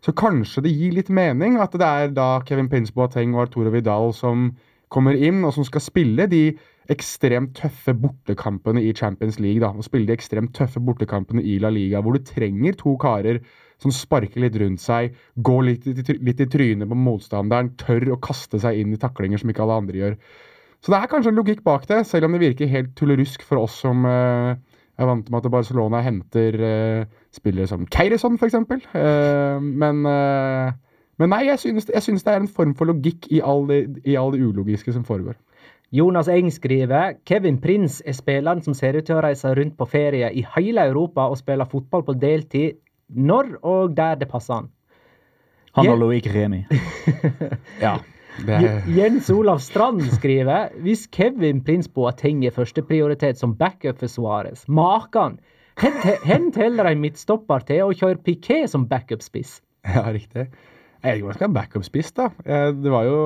Så kanskje det gir litt mening at det er da Kevin Prince Boateng og Arturo Vidal som kommer inn, og som skal spille de ekstremt tøffe bortekampene i Champions League. da, og Spille de ekstremt tøffe bortekampene i La Liga, hvor du trenger to karer som sparker litt rundt seg, går litt, litt i trynet på motstanderen, tør å kaste seg inn i taklinger som ikke alle andre gjør. Så det er kanskje en logikk bak det, selv om det virker helt tullerusk for oss som uh, er vant med at Barcelona henter eh, spillere som Keirison, f.eks. Uh, men, eh, men nei, jeg synes, jeg synes det er en form for logikk i all det, i all det ulogiske som foregår. Jonas Eng skriver Kevin Prins er spilleren som ser ut til å reise rundt på ferie i hele Europa og spille fotball på deltid når og der det passer han. Han og Loic Remi. [LAUGHS] Ja, det Jens Olav Strand skriver hvis Kevin Prins Boateng er førsteprioritet som backup for Suárez, maken! Hent heller en midtstopper til og kjør Piqué som backup-spiss. [LAUGHS] Ja, riktig. Jeg vet ikke om jeg skal ha backup-spiss, da. Eh, Det var jo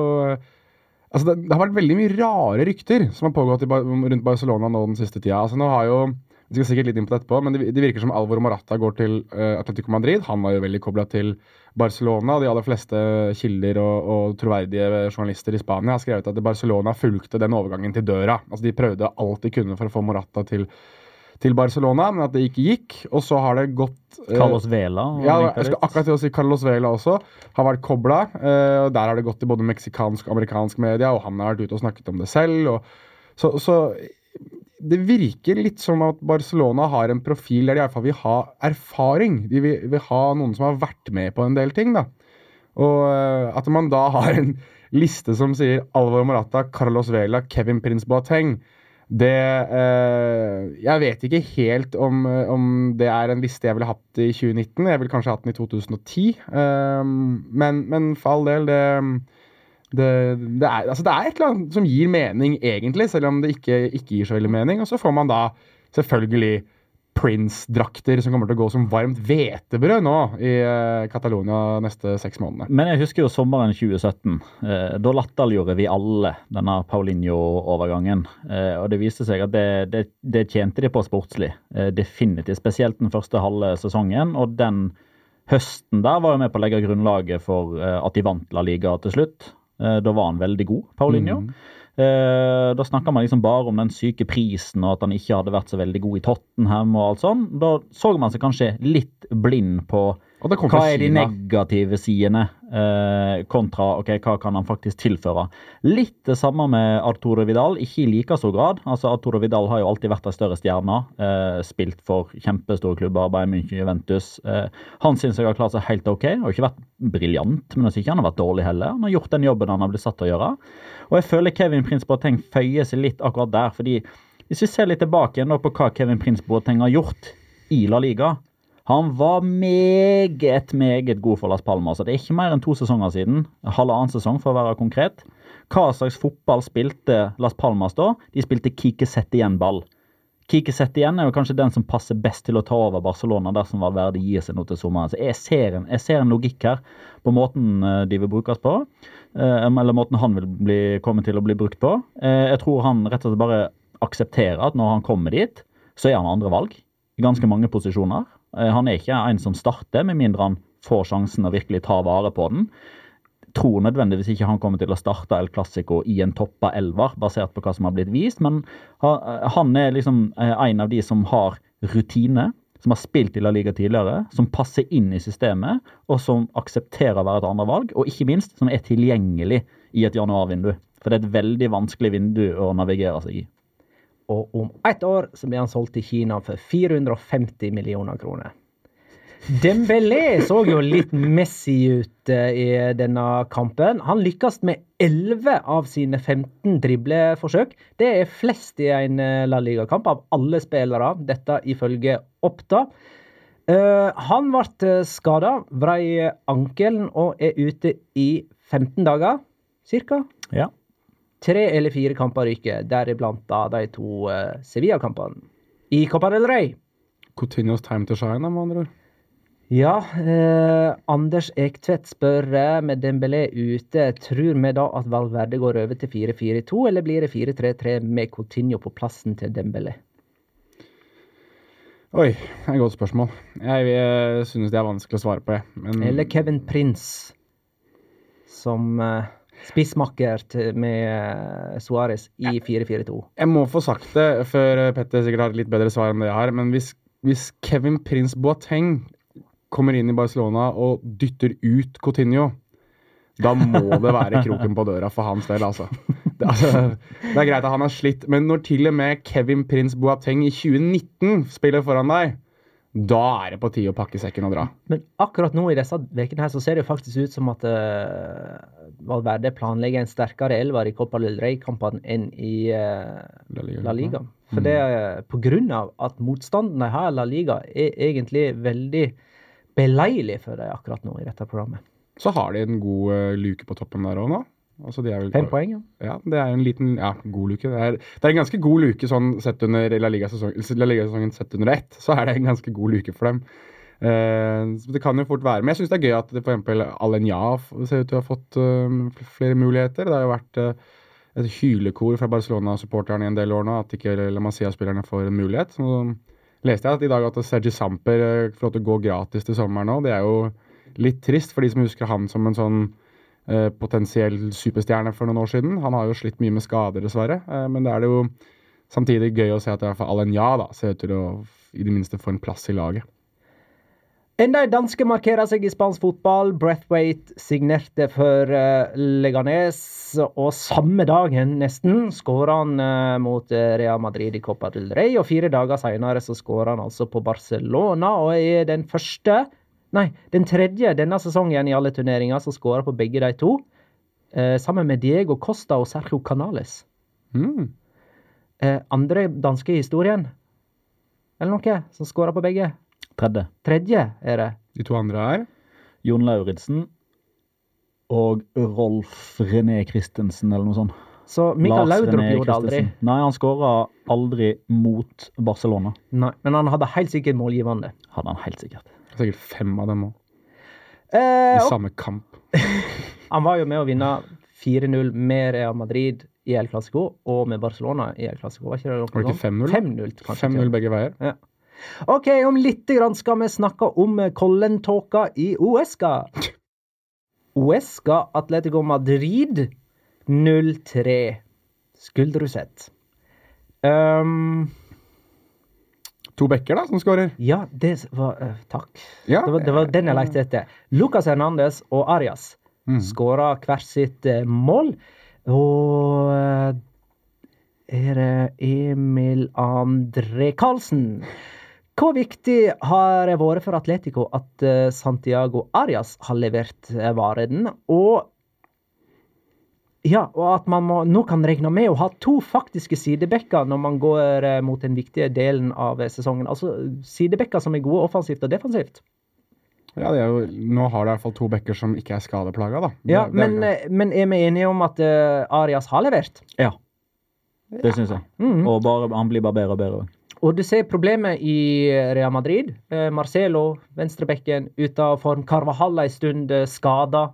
Altså, det, har vært veldig mye rare rykter som har pågått i, rundt Barcelona nå den siste tida. Altså, nå har jo Vi skal sikkert litt inn på det etterpå, men det virker som Alvor Morata går til uh, Atletico Madrid. Han var jo veldig kobla til Barcelona. De aller fleste kilder og, og troverdige journalister i Spania har skrevet at Barcelona fulgte den overgangen til døra. Altså, de prøvde alt de kunne for å få Morata til, til Barcelona, men at det ikke gikk. Og så har det gått eh, Carlos Vela. ja, jeg skal akkurat til å si Carlos Vela også. Har vært kobla. og der har det gått i både meksikansk og amerikansk media, og han har vært ute og snakket om det selv. Og, så, så det virker litt som at Barcelona har en profil der de i hvert fall vil ha erfaring. De vil, vil ha noen som har vært med på en del ting. da. Og eh, at man da har en [LAUGHS] liste som sier Alvor Morata, Carlos Vela, Kevin Prince Boateng, det eh, Jeg vet ikke helt om, eh, om det er en liste jeg ville hatt i 2019. Jeg ville kanskje hatt den i 2010. Eh, men, men for all del, det det, det, er, altså det er et eller annet som gir mening, egentlig, selv om det ikke, ikke gir så veldig mening. Og så får man da selvfølgelig Prince-drakter som kommer til å gå som varmt hvetebrød nå i eh, Catalonia neste seks månedene. Men jeg husker jo sommeren 2017. Eh, da latterliggjorde vi alle denne Paulinho-overgangen. Eh, og det viste seg at det, det, det tjente de på sportslig. Eh, definitivt. Spesielt den første halve sesongen. Og den høsten der var jo med på å legge grunnlaget for eh, at de vant La Liga til slutt. Da var han veldig god, Paulinho. Eh, da snakka man liksom bare om den syke prisen og at han ikke hadde vært så veldig god i Tottenham. og alt sånn. Da så man seg kanskje litt blind på hva er de negative sidene eh, kontra ok, hva kan han faktisk tilføre. Litt det samme med Arturo Vidal, ikke i like stor grad. Altså Arturo Vidal har jo alltid vært en større stjerne. Eh, spilt for kjempestore klubber, Bayern München, Juventus. Eh, han syns jeg har klart seg helt ok. Har ikke vært briljant, men ikke han har vært dårlig heller. Han har gjort den jobben han har blitt satt til å gjøre. Og jeg føler Kevin Prince Boateng føyer seg litt akkurat der, fordi Hvis vi ser litt tilbake igjen på hva Kevin Prince Boateng har gjort i La Liga Han var meget, meget god for Las Palmas. Det er ikke mer enn to sesonger siden. Halvannen sesong, for å være konkret. Hva slags fotball spilte Las Palmas da? De spilte Kike sett igjen-ball. Kike sett igjen er jo kanskje den som passer best til å ta over Barcelona dersom Valverde gir seg nå til sommeren. Så jeg ser, en, jeg ser en logikk her på måten eh, de vil brukes på. eh, Eller måten han vil bli, komme til å bli brukt på. Eh, Jeg tror han rett og slett bare aksepterer at når han kommer dit, så er han andre valg i ganske mange posisjoner. Eh, Han er ikke en som starter, med mindre han får sjansen å virkelig ta vare på den tror nødvendigvis ikke han kommer til å starte El Clásico i en toppa elver, basert på hva som har blitt vist, men han er liksom eh, en av de som har rutine, som har spilt i La Liga tidligere, som passer inn i systemet, og som aksepterer å være et andre valg, og ikke minst som er tilgjengelig i et januarvindu. For det er et veldig vanskelig vindu å navigere seg i. Og om ett år så blir han solgt til Kina for 450 millioner kroner. Dembélé så jo litt Messi ut eh, i denne kampen. Han lykkes med 11 av sine 15 dribleforsøk. Det er flest i en eh, La Liga-kamp av alle spillere, dette ifølge Oppda. Eh, han ble skada, vrei ankelen og er ute i 15 dager, cirka. Ja. Tre eller fire kamper ryker, deriblant da de to uh, Sevilla-kampene. I Copa del Rey. Coutinhos time to shine, med andre ord. Ja, eh, Anders Ektvedt spør eh, med Dembélé ute, tror vi da at Valverde går over til 4-4-2, eller blir det 4-3-3 med Coutinho på plassen til Dembélé? Oi, det er et godt spørsmål. Jeg, jeg synes det er vanskelig å svare på, jeg. Men Eller Kevin Prince som eh, spissmakker til- med eh, Suárez i 4-4-2. jeg må få sagt det før Petter sikkert har et litt bedre svar enn det jeg har. Men hvis, hvis Kevin Prince Boateng kommer inn i Barcelona og dytter ut Coutinho, da må det være kroken på døra for hans del, altså. Det, altså, det er greit at han har slitt, men når til og med Kevin Prince Boateng i 2019 spiller foran deg, da er det på tide å pakke sekken og dra. Men akkurat nå i disse ukene her så ser det jo faktisk ut som at uh, Valverde planlegger en sterkere elver i Copa del Rey-kampene enn i uh, La Liga. La Liga. For det er på grunn av at motstanden de har i La Liga, er egentlig veldig beleilig for dem akkurat nå i dette programmet. Så har de en god uh, luke på toppen der òg nå. Altså, vel, Fem poeng, ja. Ja, det er en liten ja, god luke. Det er, det er en ganske god luke sånn sett under La Liga-sesongen La Liga sett under ett. Så er det en ganske god luke for dem. Uh, det kan jo fort være. Men jeg syns det er gøy at eksempel Alenya ser ut til å ha fått uh, flere muligheter. Det har jo vært uh, et hylekor fra Barcelona-supporterne i en del år nå at ikke La Masia-spillerne får en mulighet. Så leste jeg at i dag at Sergi Samper får lov til å gå gratis til sommeren nå. Det er jo litt trist for de som husker han som en sånn potensiell superstjerne for noen år siden. Han har jo slitt mye med skader, dessverre. Eh, men det er det jo samtidig gøy å se at Alenya da, ser ut til å i det minste få en plass i laget. Enda en danske markerer seg i spansk fotball. Breathwaite signerte for eh, Leganes, og samme dagen nesten skåra han eh, mot eh, Real Madrid i Copa del Rey. Og fire dager senere så skåra han altså på Barcelona, og er den første Nei, den tredje denne sesongen i alle turneringer som skåra på begge de to. Eh, sammen med Diego Costa og Sergio Canales. Mm. Eh, andre danske i historien, eller noe, som skåra på begge. Tredje. Tredje er det. De to andre er Jon Lauritzen og Rolf René Christensen, eller noe sånt. Så Mikael Lars Laudrup René gjorde det aldri. Nei, han skåra aldri mot Barcelona. Nei, men han hadde helt sikkert målgivende. Hadde han helt sikkert. Sikkert fem av dem òg. Eh, I samme kamp. [LAUGHS] han var jo med å vinne 4-0 med Real Madrid i El Clásico og med Barcelona i El Clásico. Var ikke det noe sånt? 5-0? 5-0, 5-0 begge veier. Ja. OK, om litt grann skal vi snakke om Kollentåka i Uesca. Uesca [LAUGHS] Atletico Madrid 0-3. Skuldrusett. Um, To bekker, da, som skårer. ja, det var uh, Takk. Ja, Det var, det var den jeg lette etter. Lucas Hernandez og Arias Mm. skåra hvert sitt uh, mål. Og eh, er det Emil André Karlsen. Hvor viktig har det vært for Atletico at Santiago Arias har levert eh, varen? Og Ja, og at man må, nå kan regne med å ha to faktiske sidebekker når man går eh, mot den viktige delen av eh, sesongen. Altså sidebekker som er gode offensivt og defensivt. Ja, det er jo, Nå har du i hvert fall to bekker som ikke er skadeplaga, da. Det- Ja, det er men, eh, men er vi enige om at uh, Arias har levert? Ja. Det syns jeg. Mm. Og bare, han blir bare bedre og bedre. Og du ser problemet i Real Madrid. Marcelo, venstrebekken, ute av form. Carvahalla en stund skada.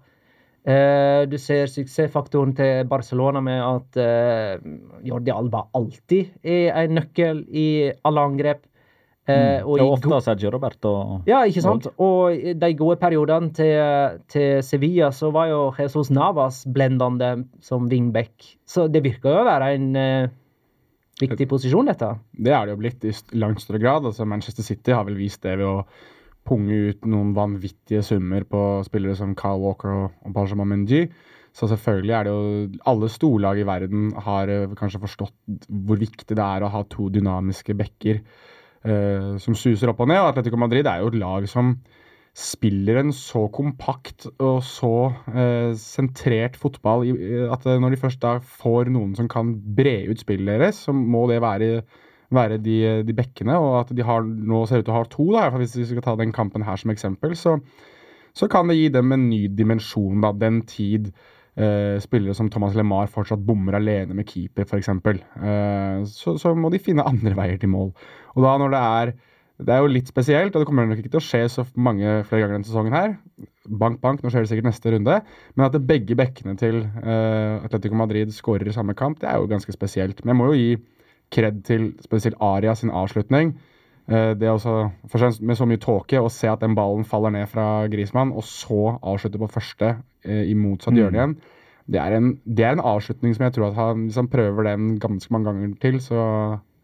Eh, du ser suksessfaktoren til Barcelona med at eh, Jordi Alba alltid er en nøkkel i alle angrep. Mm. Og i ofte Sergio Roberto. ja, ikke sant? Og i de gode periodene til, til Sevilla så var jo Jesus Navas blendende som wingback. Så det virker jo å være en uh, viktig posisjon, dette. Det er det jo blitt i langt større grad. altså Manchester City har vel vist det ved å punge ut noen vanvittige summer på spillere som Kyle Walker og, Benjamin Mendy. Så selvfølgelig er det jo Alle storlag i verden har eh, kanskje forstått hvor viktig det er å ha to dynamiske bekker eh, som suser opp og ned. Og Atletico Madrid er jo et lag som spiller en så kompakt og så eh, sentrert fotball at eh, når de først da får noen som kan bre ut spillet deres, så må det være, være de, de bekkene. Og at de har, nå ser ut til å ha to, da, hvis vi skal ta den kampen her som eksempel. Så, så kan det gi dem en ny dimensjon, da, den tid eh, spillere som Thomas LeMar fortsatt bommer alene med keeper, f.eks. Eh, så, så må de finne andre veier til mål. Og da når det er det er jo litt spesielt, og det kommer nok ikke til å skje så mange flere ganger denne sesongen her. Bank, bank, nå skjer det sikkert neste runde. Men at begge bekkene til uh, Atletico Madrid skårer i samme kamp, det er jo ganske spesielt. Men jeg må jo gi kred til spesielt Aria sin avslutning. Det det også, først fremst Med så mye tåke å se at den ballen faller ned fra Grismann, og så avslutte på første eh, i motsatt hjørne igjen. Det er, en, det er en avslutning som jeg tror at han, hvis han prøver den ganske mange ganger til, så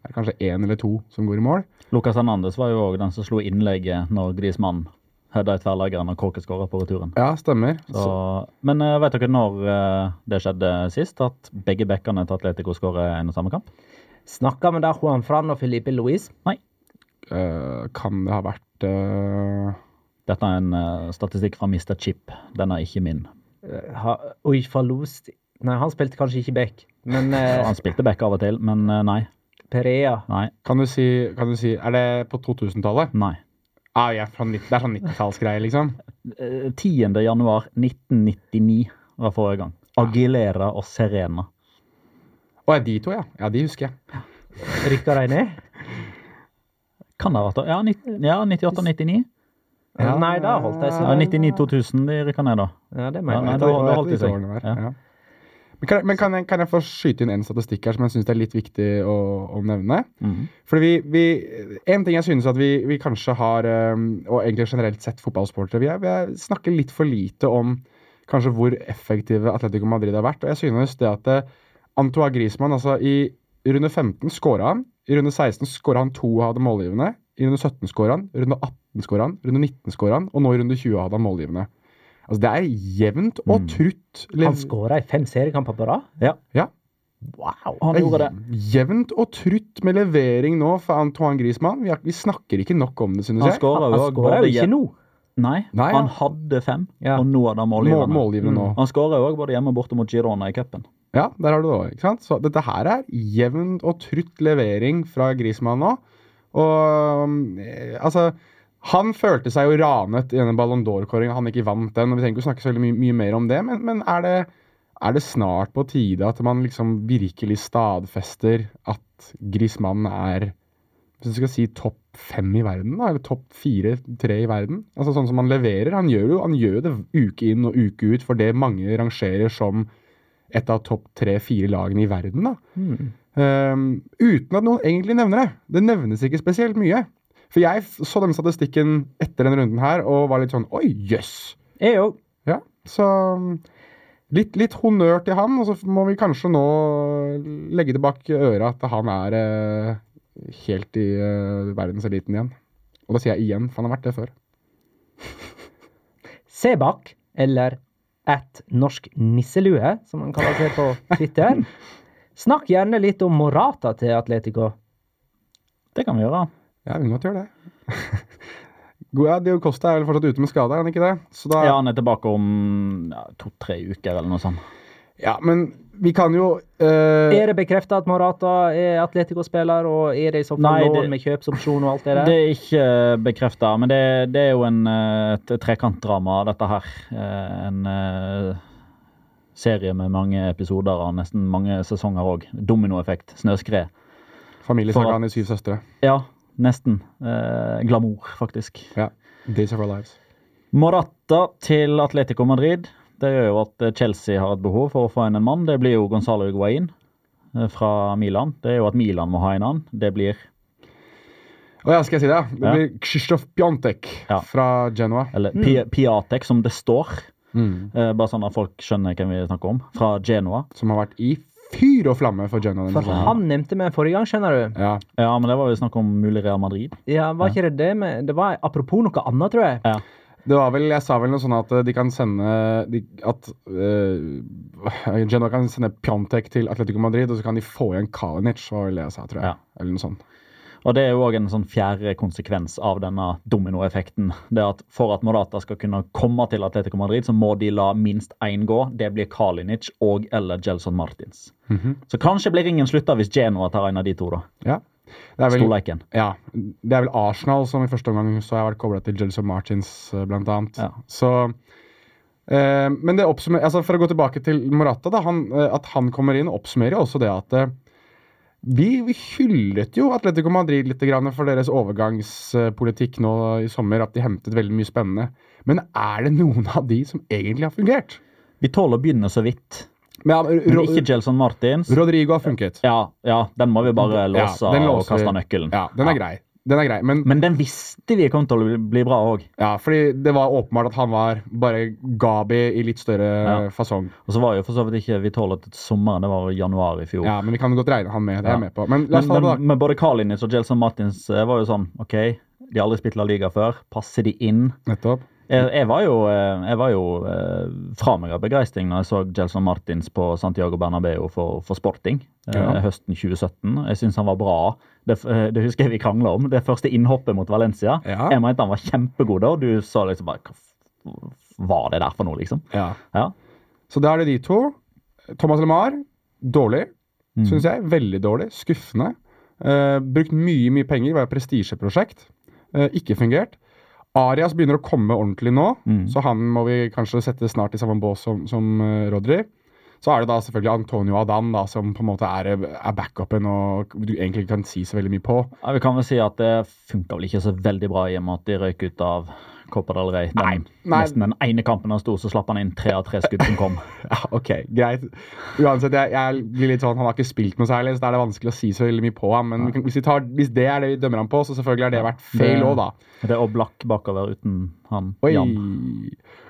er det kanskje én eller to som går i mål. Lucas Hernandez var jo òg den som slo innlegget når Grismann hedda i tverrleggeren og Kåke skåra på returen. Ja, stemmer. Så, men eh, vet dere når eh, det skjedde sist? At begge bekkene til Atletico skårer en og samme kamp? Snakka vi da Juan Fran og Felipe Luis? Eh, kan det ha vært uh... Dette er en uh, statistikk fra Mr. Chip. Den er ikke min. Ha, Oi, Falousti Nei, han spilte kanskje ikke back, men [LAUGHS] Han spilte back av og til, men nei. Perea Nei. kan, du si, kan du si Er det på 2000-tallet? Nei. Ah, ja, fra, det er sånn 90-tallsgreie, liksom. [LAUGHS] Eh, 10. januar 1999 var forrige gang. Agilera og Serena. Å ja, de to, ja. Ja, de husker jeg. rykka de ned? Kan det ha vært Ja, 90, ja 98-99. Ja, Nei, da holdt de seg Ja, 99-2000 de rykka ned, da. Ja, det mener jeg. da- Jeg da holdt de seg. Ja. Men, kan, men kan, jeg, kan jeg få skyte inn en statistikk her som jeg syns er litt viktig å, å nevne? Mm. Fordi vi, vi En ting jeg synes at vi, vi kanskje har, um, og egentlig generelt sett fotballsportere, vi, er- vi er- snakker litt for lite om kanskje hvor effektive Atletico Madrid har vært. Og jeg synes det at eh, Antoine Griezmann, altså i runde 15 skåra han. I runde 16 skåra han to og hadde målgivende. I runde 17 skåra han. Runde 18 skåra han. Runde 19 skåra han. Og nå i runde 20 hadde han målgivende. Altså Det er jevnt og Mm. trutt. Han skåra i fem seriekamper på rad? Ja, Ja. Wow! han Det gjorde det. Jevnt og trutt med levering nå for Antoine Griezmann. Vi, har, vi snakker ikke nok om det, synes jeg. Han skåra jo ikke nå. Nei, Nei, han hadde fem, Ja. og nå hadde han Mål, målgivende. mm. nå. Han skåra òg både hjemme og borte mot Girona i cupen. Ja, der har du det òg. ikke sant? Så dette her er jevn og trutt levering fra Griezmann nå. Og eh, altså Han følte seg jo ranet i denne Ballon d'Or-kåringa. Han ikke vant den. og Vi trenger ikke å snakke så mye, mye mer om det, men, men er, det, er det snart på tide at man liksom virkelig stadfester at Griezmann er hvis du skal si topp fem i verden, da, eller topp fire-tre i verden. Altså Sånn som han leverer. Han gjør jo han gjør det uke inn og uke ut for det mange rangerer som et av topp tre-fire lagene i verden. da. Mm. Ehm, uten at noen egentlig nevner det. Det nevnes ikke spesielt mye. For jeg så den statistikken etter denne runden her og var litt sånn Oi, jøss! Jeg òg. Ja, så um, litt, litt honnør til han, og så må vi kanskje nå legge det bak øret at han er eh, helt i eh, verdenseliten igjen. Og da sier jeg igjen, for han har vært det før. Se bak, eller at norsk nisselue, som han kaller seg på Twitter. Snakk gjerne litt om Morata til Atletico. Det kan vi gjøre. Ja, vi kan godt gjøre det. [LAUGHS] Ja, Dio Costa er vel fortsatt ute med skade, er han ikke det? Så da, Ja, han er tilbake om ja, to-tre uker eller noe sånt. Ja, men vi kan jo uh, Er det bekrefta at Morata er Atletico-spiller, og er det i så fall Nei, lån med kjøpsopsjon og alt det [LAUGHS] der? Det er ikke bekrefta, men det, det er jo en, eh, et trekantdrama, dette her. Eh, En eh, serie med mange episoder og nesten mange sesonger òg. Dominoeffekt. Snøskred. familiesagaen i Syv søstre. Ja, nesten. Eh, glamour, faktisk. Ja. Days of Our Lives. Morata til Atletico Madrid. Det gjør jo at Chelsea har et behov for å få inn en mann. Det blir jo Gonzalo Higuain eh, fra Milan. Det er jo at Milan må ha en annen. Det blir Å ja, skal jeg si det? ja? Det Ja. blir Krzysztof Piontek Ja. fra Genoa. Eller Pi Piatek, som det står. Mm. Eh, bare sånn at folk skjønner hvem vi snakker om. Fra Genoa. Som har vært i fyr og flamme for Genoa. For han nevnte meg forrige gang, skjønner du. Ja. Ja, men det var jo snakk om mulig Real Madrid. Ja, Var ikke det det med Det var apropos noe annet, tror jeg. Ja. Det var vel, Jeg sa vel noe sånn at eh, de kan sende de, At uh, Genoa kan sende Pjontek til Atletico Madrid, og så kan de få igjen Kalinic, var vel det jeg sa, tror jeg. Ja. Eller noe sånt. Og det er jo òg en sånn fjerde konsekvens av denne dominoeffekten. Det at For at Morata skal kunne komme til Atletico Madrid, så må de la minst én gå. Det blir Kalinic og eller Gelson Martins. Så kanskje blir ringen slutta hvis Genoa tar en av de to, da. Ja. Det vel, Storleiken. ja, det er vel Arsenal som i første omgang så har vært kobla til Jelson Martins, eh, blant annet. Ja. Så eh, Men det oppsummerer altså for å gå tilbake til Morata, da, han, eh, at han kommer inn, oppsummerer jo også det at eh, vi, vi hyllet jo Atletico Madrid litt grann for deres overgangspolitikk nå i sommer, at de hentet veldig mye spennende. Men er det noen av de som egentlig har fungert? Vi tåler å begynne så vidt. Men, Men ikke Gelson Martins. Rodrigo har funket. Ja, ja, den må vi bare låse Ja, og kaste nøkkelen. Ja, den er grei. Den er grei, men Men den visste vi kom til å bli- bra òg. Ja, fordi det var åpenbart at han var bare Gabi i litt større Ja. fasong. Og så var jo for så vidt ikke vi tålet til sommeren, det var januar i fjor. Ja, men vi kan godt regne han med. Det er jeg med på. Men Men, men, men både Kalinic og Gelson Martins eh, var jo sånn OK, de har aldri spilt La Liga før. Passer de inn? Nettopp. Jeg, jeg var jo, eh, jeg var jo eh, fra meg av begeistring når jeg så Gelson Martins på Santiago Bernabeu for, for Sporting eh, Ja. høsten 2017. Jeg syns han var bra. Det, det husker jeg vi krangla om. Det første innhoppet mot Valencia. Ja. Jeg mente han var kjempegod da, og du sa liksom bare Hva var det der for noe, liksom? Ja. Ja. Så da er det de to. Thomas LeMar, dårlig, Mm. syns jeg. Veldig dårlig. Skuffende. Eh, brukt mye, mye penger. Var et prestisjeprosjekt. Eh, ikke fungert. Arias begynner å komme ordentlig nå, Mm. så han må vi kanskje sette snart i samme bås som, som eh, Rodri. Så er det da selvfølgelig Antonio Adan, da, som på en måte er, er backupen og du egentlig ikke kan si så veldig mye på. Ja, vi kan vel si at det funka vel ikke så veldig bra i og med at de røyk ut av Copa del Rey. Den, Nei, nei. Nesten den ene kampen han sto, så slapp han inn tre av tre skudd som kom. [LAUGHS] Ja, ok, greit. Uansett, jeg, jeg blir litt sånn, han har ikke spilt noe særlig, så da er det vanskelig å si så veldig mye på ham. Men ja. hvis, vi tar, hvis det er det vi dømmer ham på, så selvfølgelig har det vært feil òg, da. Det er Oblak bakover uten han Oi. Jan.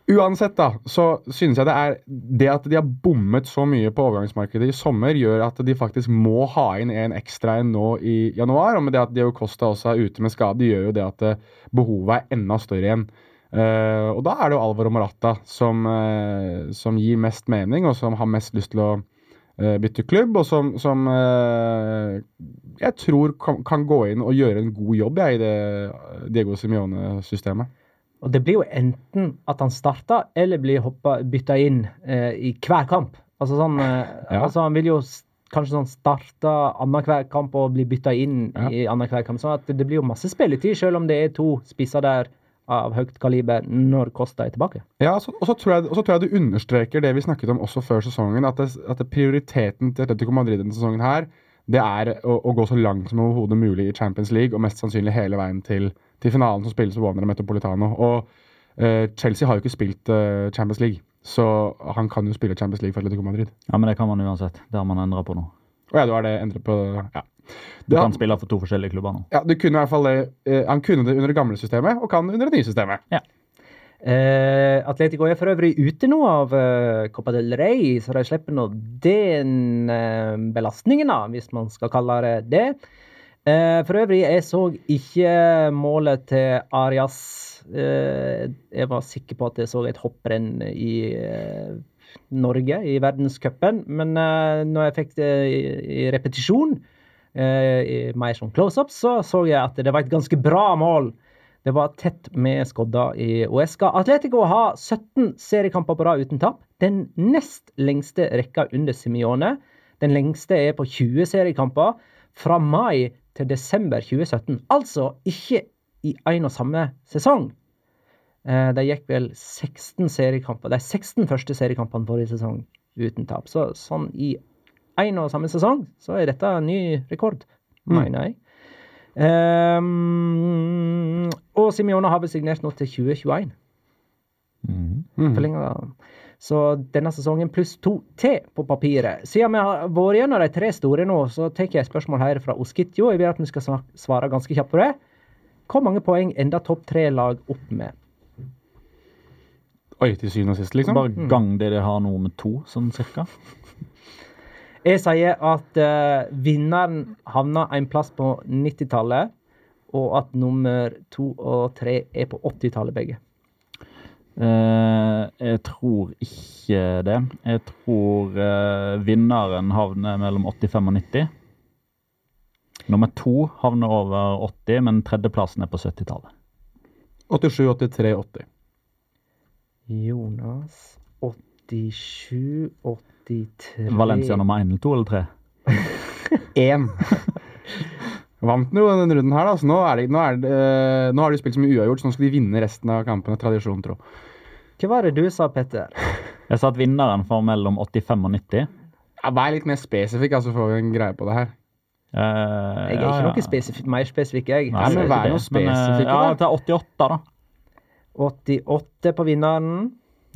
Uansett, da, så synes jeg det er det at de har bommet så mye på overgangsmarkedet i sommer, gjør at de faktisk må ha inn en ekstra en nå i januar. Og med det at Diego Costa også er ute med skade, gjør jo det at eh, behovet er enda større igjen. Uh, og da er det jo Alvaro Morata som, uh, som gir mest mening, og som har mest lyst til å uh, bytte klubb, og som, som jeg tror kan, kan gå inn og gjøre en god jobb jeg, i det Diego Simione-systemet. Og det blir jo enten at han starter, eller blir hoppa, bytta inn eh, i hver kamp. Altså sånn eh, Ja. altså Han vil jo kanskje sånn starte annenhver kamp og bli bytta inn Ja. i annenhver kamp. Sånn at det blir jo masse spilletid, selv om det er to spisser der av høyt kaliber når Kosta er tilbake. Ja, så, og, så tror jeg, tror jeg du understreker det vi snakket om også før sesongen, at, det, at det prioriteten til Atletico Madrid denne sesongen her, det er å, å gå så langt som overhodet mulig i Champions League, og mest sannsynlig hele veien til, til finalen som spilles på Wanda Metropolitano. Og uh, Chelsea har jo ikke spilt uh, Champions League, så han kan jo spille Champions League for Atletico Madrid. Ja, men det kan man uansett. Det har man endra på nå. Og ja, du har det endret på Ja. Du kan spille for to forskjellige klubber nå. ja, du kunne i hvert fall det Uh, Han kunne det under det gamle systemet, og kan under det nye systemet. Eh, Atletico er for øvrig ute nå av uh, Copa del Rey, så de slipper nå den uh, belastningen, da, hvis man skal kalle det det. Eh, for øvrig, jeg så ikke målet til Arias. Eh, jeg var sikker på at jeg så et hopprenn i eh, Norge i verdenscupen, men når jeg fikk det i, repetisjon, mer som close-up, så så jeg at det var et ganske bra mål. Det var tett med skodda i Uesca. Atletico har 17 seriekamper på rad uten tap. Den nest lengste rekka under Simione. Den lengste er på 20 seriekamper fra mai til desember 2017. Altså ikke i én og samme sesong. Eh, De gikk vel 16 seriekamper, de 16 første seriekampene forrige sesong uten tap. Så sånn i én og samme sesong så er dette en ny rekord, mener jeg. Um, og Simione har vel signert nå til 2021. Mm. Mhm. Så denne sesongen pluss to til på papiret. Siden vi har vært gjennom de tre store nå, så tar jeg et spørsmål her fra Oskitjo. Jeg vil at vi skal svare ganske kjapt på det. Hvor mange poeng ender topp tre-lag opp med? Oi, til syvende og sist, liksom? Bare gang det de har nå med to, sånn cirka. [LAUGHS] Jeg sier at uh, vinneren havner en plass på 90-tallet, og at nummer to og tre er på 80-tallet begge. Eh, jeg tror ikke det. Jeg tror eh, vinneren havner mellom 85 og 90. Nummer to havner over 80, men tredjeplassen er på 70-tallet. 87, 83, 80. Jonas 87, 83 Valencia nummer én eller to eller tre? [LAUGHS] Én. Vant den jo denne runden her, da. Så nå, er det, nå, er det, eh, nå har de spilt så mye uavgjort, så nå skal de vinne resten av kampene. Tradisjon, tro. Hva var det du sa, Petter? [LAUGHS] Jeg sa at vinneren får mellom 85 og 90. Ja, Vær litt mer spesifikk, så får vi en greie på det her. Uh, Jeg er ja, ikke ja. noe spesif mer spesifikk, jeg. Nei, men vær noe spesifikk. Men, eh, spesifikk, Ja, ta til 88, da. 88 på vinneren.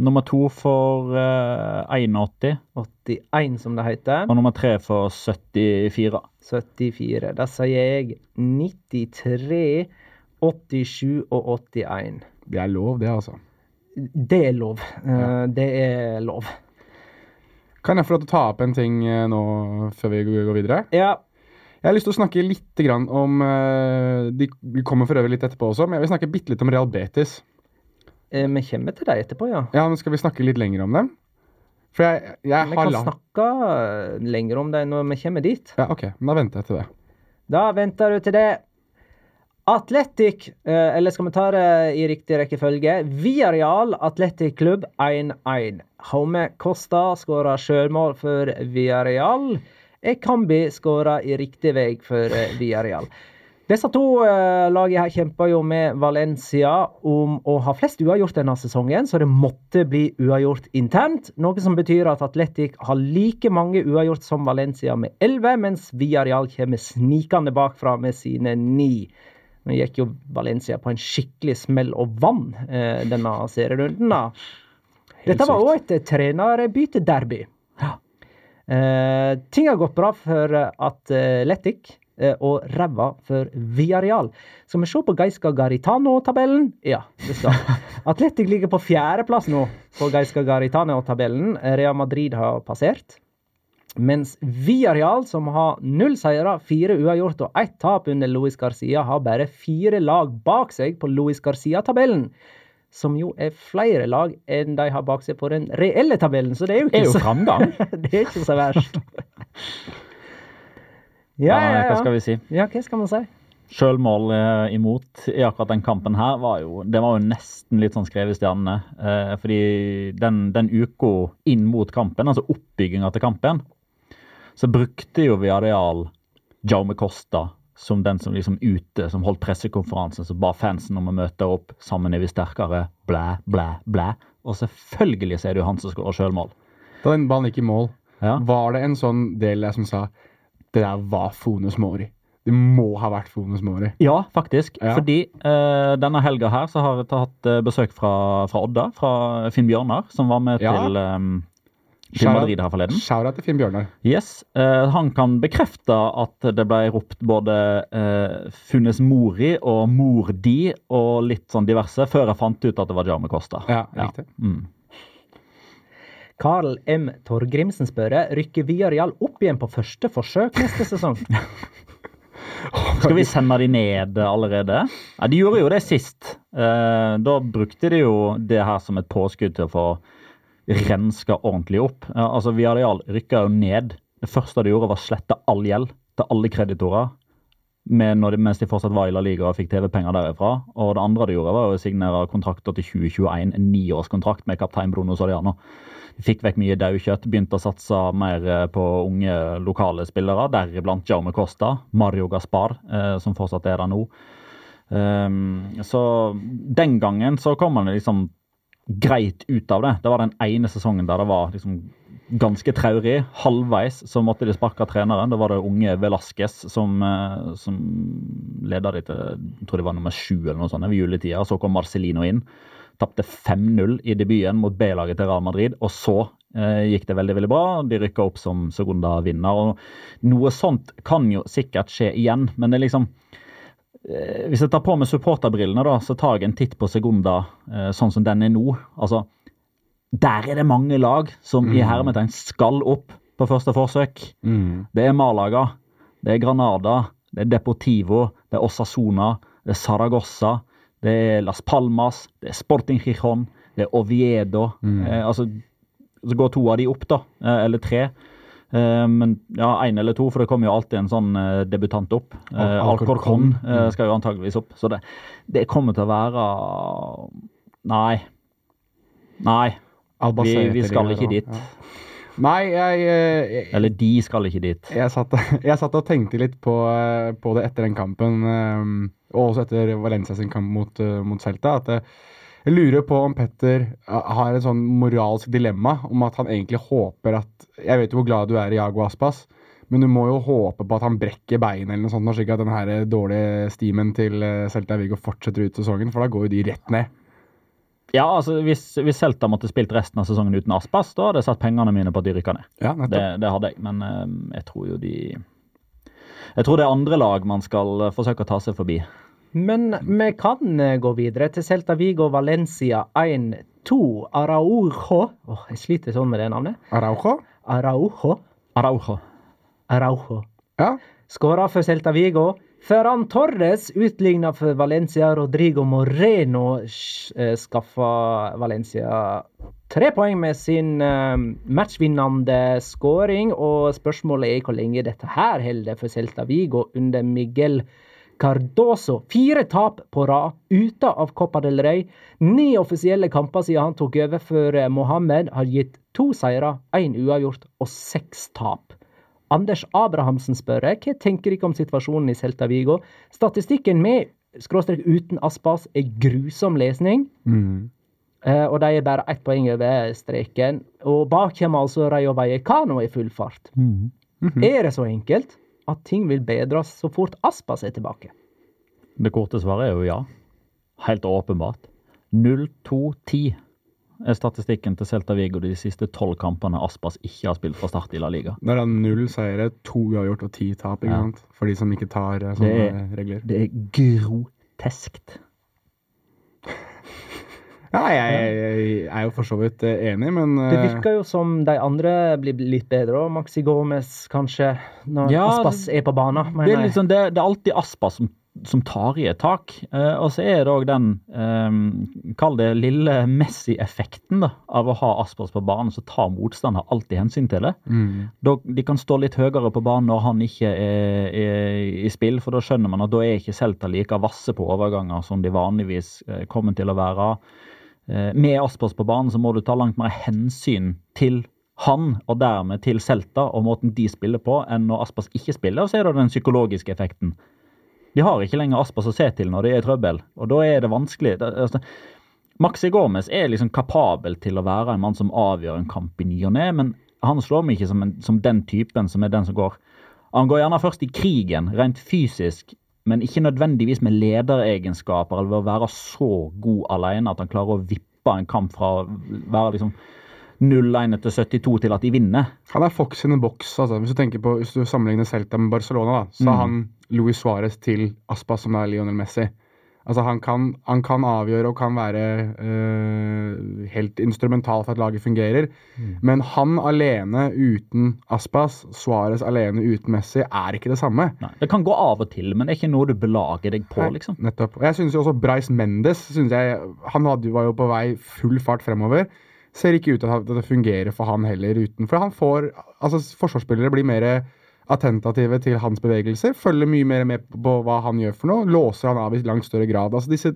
Nummer to for uh, 81, 81, som det heter. og nummer tre for 74. 74. Da sier jeg 93, 87 og 81. Det er lov, det, altså. Det er lov. Ja. Det er lov. Kan jeg få lov til å ta opp en ting eh, nå før vi går videre? Ja. Jeg har lyst til å snakke litt grann om eh, De vi kommer for øvrig litt etterpå også, men jeg vil snakke bitte litt om Real Betis. Eh, Vi kommer til deg etterpå, ja. Ja, men Skal vi snakke litt lenger om dem? For jeg, jeg Vi kan snakke eh, lenger om det når vi kommer dit. Ja, ok, men Da venter jeg til det. Da venter du til det. Atletic, eh, eller skal vi ta det i riktig rekkefølge? Viareal Atletic Klubb 1-1. Home Costa skåra sjølmål for Viareal. Ekambi skåra i riktig vei for Viareal. Disse to eh, lagene her kjemper jo med Valencia om å ha flest uavgjort denne sesongen, så det måtte bli uavgjort internt. Noe som betyr at Atletic har like mange uavgjort som Valencia med 11, mens Villarreal kommer snikende bakfra med sine ni. Nå gikk jo Valencia på en skikkelig smell og vann eh, denne serierunden. da. Dette var òg et trenerbytederby. Ja. Eh, ting har gått bra for eh, Atletic og ræva for Villarreal. Skal vi se på Gaisca Garitano-tabellen? Ja, det skal. [LAUGHS] Atletic ligger på fjerdeplass nå på Gaisca Garitano-tabellen. Real Madrid har passert. Mens Villarreal, som har null seire, fire uavgjort og ett tap under Luis Garcia, har bare fire lag bak seg på Luis Garcia-tabellen. Som jo er flere lag enn de har bak seg på den reelle tabellen, så det er jo Er ikke jo så, [LAUGHS] det er ikke så verst. [LAUGHS] Ja, ja, ja. Hva skal vi si? Ja, hva skal man si? Sjølmål eh, imot i akkurat den kampen her var jo Det var jo nesten litt sånn skrevet i stjernene. Eh, fordi den, den uka inn mot kampen, altså oppbygginga til kampen, så brukte jo Viareal Jaume Costa som den som liksom ute, som holdt pressekonferansen, som ba fansen om å møte opp. Sammen er vi sterkere. Blæ, blæ, blæ. Og selvfølgelig så er det jo han som skårer sjølmål. Da den ballen gikk i mål, Ja. var det en sånn del der som sa det der var Fones Mori. Det må ha vært Fones Mori. Ja, faktisk. Ja. Fordi uh, denne helga her så har jeg tatt eh, besøk fra, fra Odda, fra Finn Bjørnar, som var med Ja. til, um, til Shout- Madrid her forleden. Shout-out til Finn Bjørnar. Yes, Uh, Han kan bekrefte at det ble ropt både uh, Funnes Mori og Mor di og litt sånn diverse, før jeg fant ut at det var Jarme Costa. Ja, riktig. Mm. Carl M. Torgrimsen spør rykker Villarreal opp igjen på første forsøk neste sesong. [LAUGHS] Skal vi sende de ned allerede? Ja, De gjorde jo det sist. Eh, da brukte de jo det her som et påskudd til å få renska ordentlig opp. Altså Viareal rykka jo ned. Det første de gjorde, var å slette all gjeld til alle kreditorer. de, mens de fortsatt var i La Liga og fikk TV-penger derifra. Og det andre de gjorde, var å signere kontrakter til 2021, en niårskontrakt med kaptein Bruno Soriano. Fikk vekk mye daukjøtt, begynte å satse mer eh, på unge lokale spillere, deriblant Jaume Costa, Mario Gaspar, eh, som fortsatt er der nå. Um, så den gangen så kom man liksom greit ut av det. Det var den ene sesongen der det var liksom ganske traurig. Halvveis så måtte de sparke treneren. Da var det unge Velasquez som, eh, som leda de til jeg tror det var nummer sju eller noe sånt ved juletida. Så kom Marcelino inn. Tapte 5-0 i debuten mot B-laget til Real Madrid. Og så eh, gikk det veldig veldig bra. De rykka opp som Segunda-vinner. og Noe sånt kan jo sikkert skje igjen, men det er liksom eh, Hvis jeg tar på meg supporterbrillene, da, så tar jeg en titt på Segunda eh, sånn som den er nå. Altså, der er det mange lag som i hermetegn skal opp på første forsøk. Mm. Det er Malaga, det er Granada, det er Deportivo, det er Osasona, det er Saragossa, det er Las Palmas, det er Sporting Gijon, det er Oviedo. Eh, altså, så går to av de opp, da. Eh, eller tre. Eh, men ja, én eller to, for det kommer jo alltid en sånn eh, debutant opp. Eh, Al- Alcorcon Alcorcon, eh, skal jo antageligvis opp. Så det, det kommer til å være Nei. Nei. Vi, vi skal ikke dit. Nei, jeg, jeg, jeg, Eller de skal ikke dit. jeg, satt, [LAUGHS] jeg satt og tenkte litt på, eh, på det etter den kampen, eh, og også etter Valencia sin kamp mot, eh, mot Celta. at eh, jeg lurer på om Petter eh, har et sånn moralsk dilemma om at han egentlig håper at Jeg vet jo hvor glad du er i Jago Aspas, men du må jo håpe på at han brekker beinet eller noe sånt, slik at den her dårlige stimen til eh, Celta Vigo fortsetter ut sesongen, for da går jo de rett ned. Ja, altså hvis, hvis Celta måtte spilt resten av sesongen uten Aspas, da hadde jeg satt pengene mine på at de rykka ned. Ja. Det, det hadde jeg, men uh, jeg tror jo de Jeg tror det er andre lag man skal eh, forsøke å ta seg forbi. Men vi kan eh, gå videre til Celta Vigo Valencia 1-2. Araujo Åh, Jeg sliter sånn med det navnet. Araujo? Araujo. Araujo. Araujo. Ja. Skåra for Celta Vigo. Ferran Torres utligna for Valencia. Rodrigo Moreno eh, skaffa Valencia tre poeng med sin eh, matchvinnende skåring. Og spørsmålet er hvor lenge dette her holder for Celta Vigo under Miguel Cardoso. Fire tap på rad ute av Copa del Rey. Ni offisielle kamper siden han tok over for eh, Mohammed, har gitt to seire, én uavgjort og seks tap. Anders Abrahamsen spør hva tenker dere om situasjonen i Celta Vigo. Statistikken med skråstrek uten Aspas er grusom lesning. Mm. Uh, Og de er bare ett poeng over streken. Og bak kommer altså Rayo Vallecano i full fart. Er det så enkelt at ting vil bedres så fort Aspas er tilbake? Det korte svaret er jo ja. Helt åpenbart. 0-2-10 er statistikken til Celta Vigo de siste tolv kampene Aspas ikke har spilt fra start i La Liga. Det er da null seire, to uavgjort og ti tap, ikke Ja. sant? For de som ikke tar sånne Det er- regler. Det er groteskt. [LAUGHS] Ja, jeg, jeg er jo for så vidt eh, enig, men Det eh, virker jo som de andre blir litt bedre, og Maxi Gomez kanskje, når Ja, Aspas er på banen. Det er, liksom, det, det er alltid Aspas som, som tar i et tak. Eh, og så er det òg den eh, Kall det lille Messi-effekten da, av å ha Aspas på banen. Så tar motstander alltid hensyn til det. mm, Da, de kan stå litt høyere på banen når han ikke er, er i spill, for da skjønner man at da er ikke Celta like vasse på overganger som de vanligvis eh, kommer til å være. Eh, med Aspas på banen så må du ta langt mer hensyn til han, og dermed til Celta og måten de spiller på, enn når Aspas ikke spiller. Og så er det den psykologiske effekten. De har ikke lenger Aspas å se til når de er i trøbbel, og da er det vanskelig. Det, altså, Maxi Gomez er liksom kapabel til å være en mann som avgjør en kamp i ny og ne, men han slår meg ikke som, en, som den typen som er den som går Han går gjerne først i krigen, rent fysisk, men ikke nødvendigvis med lederegenskaper eller ved å være så god alene at han klarer å vippe en kamp fra å være liksom 0-1 til 72 til at de vinner. Han er Fox in the box. Altså. Hvis du tenker på, hvis du sammenligner Celta med Barcelona, da, så er han Luis Suárez til Aspas, som er Lionel Messi. Altså, han kan, han kan avgjøre og kan være øh, helt instrumental for at laget fungerer. Men han alene uten Aspas, Suárez alene uten Messi, er ikke det samme. Nei, det kan gå av og til, men det er ikke noe du belager deg på, liksom. Nettopp. Og jeg synes jo også Bryce Mendes synes jeg, Han hadde, var jo på vei full fart fremover. Ser ikke ut til at det fungerer for han heller utenfor. Han får Altså, forsvarsspillere blir mer attentative til hans bevegelser. Følger mye mer med på hva han gjør for noe. Låser han av i langt større grad. Altså disse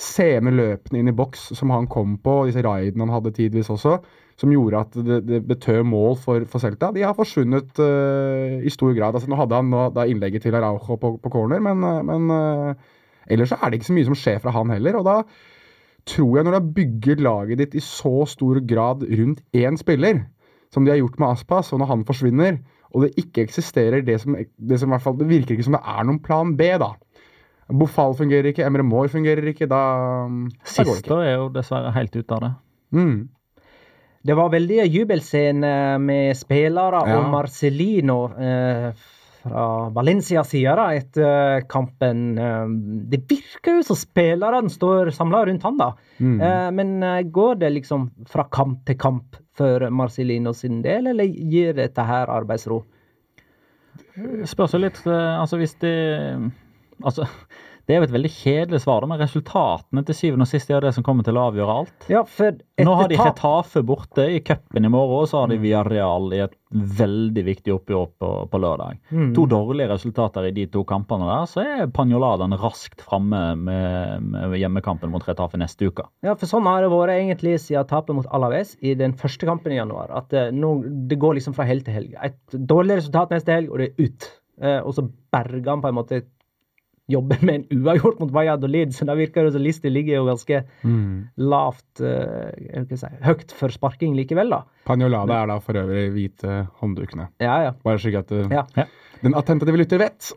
sene løpene inn i boks som han kom på, disse raidene han hadde tidvis også, som gjorde at det, det betød mål for, for Celta, de har forsvunnet uh, i stor grad. Altså Nå hadde han nå, da innlegget til Araujo på, på corner, men, uh, men uh, ellers så er det ikke så mye som skjer fra han heller. og da tror jeg når du har bygget laget ditt i så stor grad rundt én spiller, som de har gjort med Aspas, og når han forsvinner, og det ikke eksisterer det som, det som i hvert fall, det virker ikke som det er noen plan B, da. Bofal fungerer ikke, Emre Moore fungerer ikke, da, da går det ikke. er jo dessverre helt ute av det. Mm. Det var veldig jubelscene med spillere Ja. og Marcelino eh, fra Valencia side etter kampen. Eh, det virker jo som spillerne står samla rundt han, da. Mm. Eh, men eh, går det liksom fra kamp til kamp for Marcelino sin del, eller gir dette her arbeidsro? Spørs jo litt eh, Altså, hvis de Altså, det er jo et veldig kjedelig svar, men resultatene til syvende og sist er det som kommer til å avgjøre alt. Ja, Nå har de Retafe borte i cupen i morgen, og så har de Villarreal i et veldig viktig oppgjør på, på lørdag. Mm. To dårlige resultater i de to kampene der, så er Pagnoladen raskt framme med, med hjemmekampen mot Retafe neste uke. Ja, for sånn har det vært egentlig siden tapet mot Alaves i den første kampen i januar. At eh, nå, det går liksom fra helg til helg. Et dårlig resultat neste helg, og det er ut. Eh, og så berger han på en måte jobber med en uavgjort mot Valladolid, så da virker det som lista ligger jo ganske Mm. lavt ikke si, Høyt for sparking likevel, da. Panjolada er da for øvrig hvite hånddukene. Ja, ja. Bare slik at uh, Ja. den attentative lytter vet,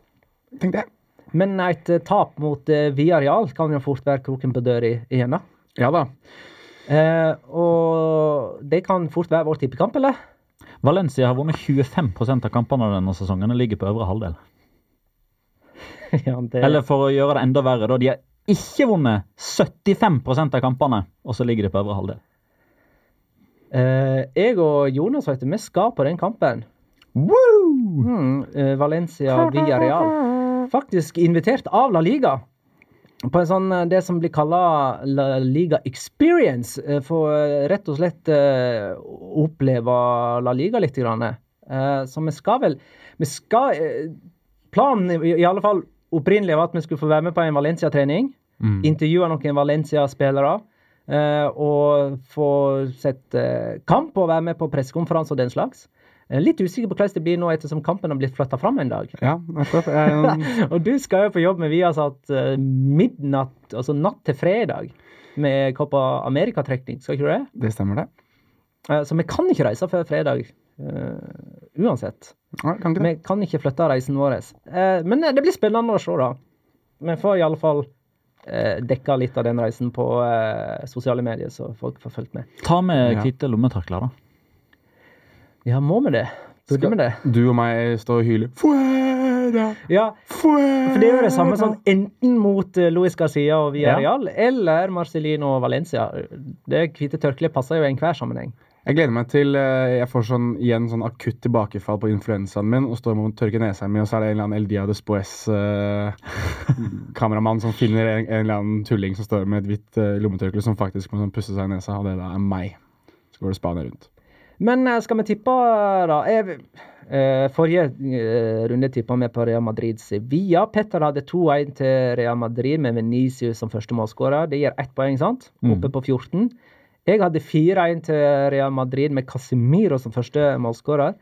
tenkte jeg. Men et eh, tap mot uh, Villarreal kan jo fort være kroken på døra i- igjen, da. Ja da. Eh, og det kan fort være vår tippekamp, eller? Valencia har vunnet 25 av kampene denne sesongen og ligger på øvre halvdel. [LAUGHS] ja, det, Eller for å gjøre det enda verre, da. De har ikke vunnet 75% av kampene, og så ligger de på øvre halvdel. Eh, jeg og Jonas vet du, vi skal på den kampen. Woo! Mm, eh, Valencia Villarreal. Faktisk invitert av La Liga. På en sånn, eh, det som blir kalla La Liga Experience. eh, For eh, rett og slett eh, oppleve La Liga litt. Grann. Eh, Så vi skal vel Vi skal Planen i, i alle fall opprinnelig var at vi skulle få være med på en Valencia-trening. Mm. Intervjue noen Valencia-spillere. eh, og få sett eh, kamp og være med på pressekonferanse og den slags. Er litt usikker på hvordan det blir nå ettersom kampen har blitt flytta fram en dag. Ja. Jeg, [LAUGHS] og du skal jo på jobb med Viasat midnatt, altså natt til fredag, med Copa America-trekning. Skal ikke du det? det stemmer, det. Eh, så vi kan ikke reise før fredag. Eh, uansett. Nei, kan ikke. Vi kan ikke flytte reisen vår. Uh, men eh, det blir spennende å se, da. Vi får i alle fall uh, dekka litt av den reisen på uh, sosiale medier, så folk får fulgt med. Ta med Ja. hvite lommetørklær, da. Ja, må vi det? Burde Skal- vi det? Du og meg står og hyler Fuera! Ja, Fuera! For det er jo det samme sånn enten mot Luis Garcia og Villarreal eller Marcelino og Valencia. Det hvite tørkleet passer jo i enhver sammenheng. Jeg gleder meg til eh, jeg får sånn, igjen sånn akutt tilbakefall på influensaen min og står med å tørke nesa mi, og så er det en eller annen El Dia Despues uh, [LAUGHS] som finner en, en eller annen tulling som står med et hvitt uh, lommetørkle som faktisk må sånn, pusse seg i nesa, og det da er meg. Så går det Spania rundt. Men eh, skal vi tippe, da? Jeg, uh, forrige eh, runde tippa vi på Real Madrid Sevilla. Petter hadde 2-1 til Real Madrid med Venezia som første målskårer. Det gir ett poeng, sant? Oppe på 14. Jeg hadde 4-1 til Real Madrid med Casemiro som første målskårer.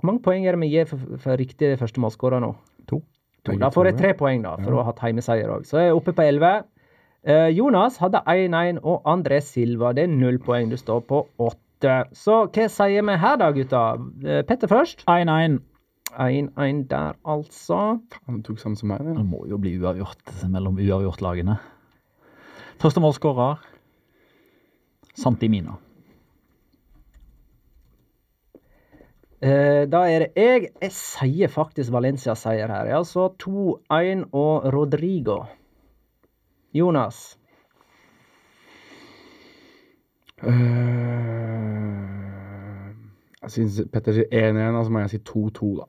Hvor mange poeng er det vi gir for, for riktig første målskårer nå? To. To. Da får jeg ja. tre poeng, da, for å ha hatt heimeseier òg. Så jeg er oppe på 11. Eh, Jonas hadde 1-1, og André Silva det er null poeng. Du står på 8. Så hva sier vi her, da, gutta? Eh, Petter først. 1-1. 1-1 der, altså. Han tok samme som meg. Det. må jo bli uavgjort mellom uavgjortlagene. Første målskårer Santimina. Eh, da er det jeg. Jeg sier faktisk Valencia-seier her. Altså 2-1 og Rodrigo. Jonas. Uh, jeg syns Petter sier 1-1, og så må jeg si 2-2, da.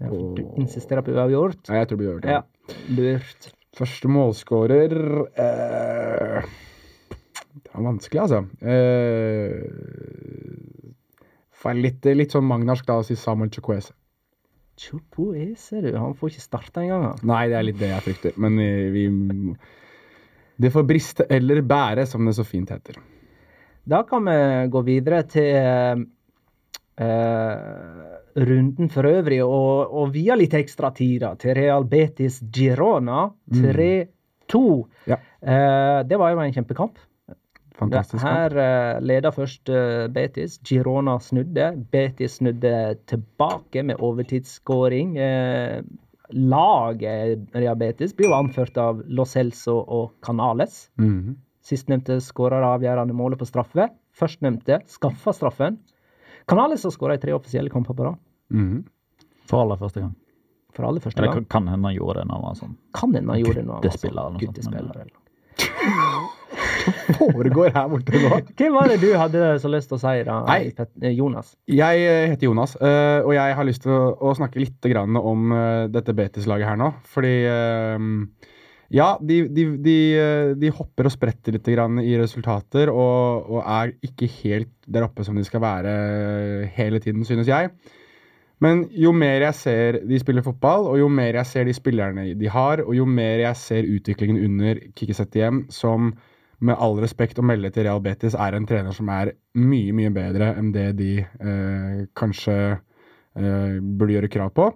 Ja, for du insisterer på uavgjort. Ja, jeg tror det blir Ja, overtid. lurt. Første målskårer eh, Det var vanskelig, altså. Uh, litt, litt sånn magnarsk da å si Samuel Chukwese. Chukwese, du. Han får ikke starta engang. han. Nei, det er litt det jeg frykter. Men eh, vi Det får briste eller bære, som det så fint heter. Da kan vi gå videre til uh, runden for øvrig, og, og via litt ekstra tid da, til Real Betis Girona 3-2. Ja. Uh, det var jo en kjempekamp. Fantastisk. kamp. Her uh, leda først eh, Betis. Girona snudde. Betis snudde tilbake med overtidsskåring. Uh, laget Real Betis blir jo anført av Lo Celso og Canales. Mhm. Sistnevnte skårer avgjørende målet på straffe. Førstnevnte skaffa straffen. Canales har skåra i tre offisielle kamper på rad. Mhm. For aller første gang. For aller første Eller gang. kan- kan hende han gjorde det når han var sånn. Kan hende han gjorde det nå. Guttespiller eller noe sånt, Guttespiller, eller. [LAUGHS] Foregår her borte nå. Hvem var det du hadde så lyst til å si, da? Nei. Eh, Jonas? Jeg eh, heter Jonas, eh, og jeg har lyst til å, snakke litt om dette Betis-laget her nå. Fordi Ja, de, de, de, de hopper og spretter litt i resultater og, og er ikke helt der oppe som de skal være hele tiden, synes jeg. Men jo mer jeg ser de spiller fotball, og jo mer jeg ser de spillerne de har, og jo mer jeg ser utviklingen under Kikki Setiem, som med all respekt å melde til Real Betis er en trener som er mye, mye bedre enn det de eh, kanskje eh, burde gjøre krav på.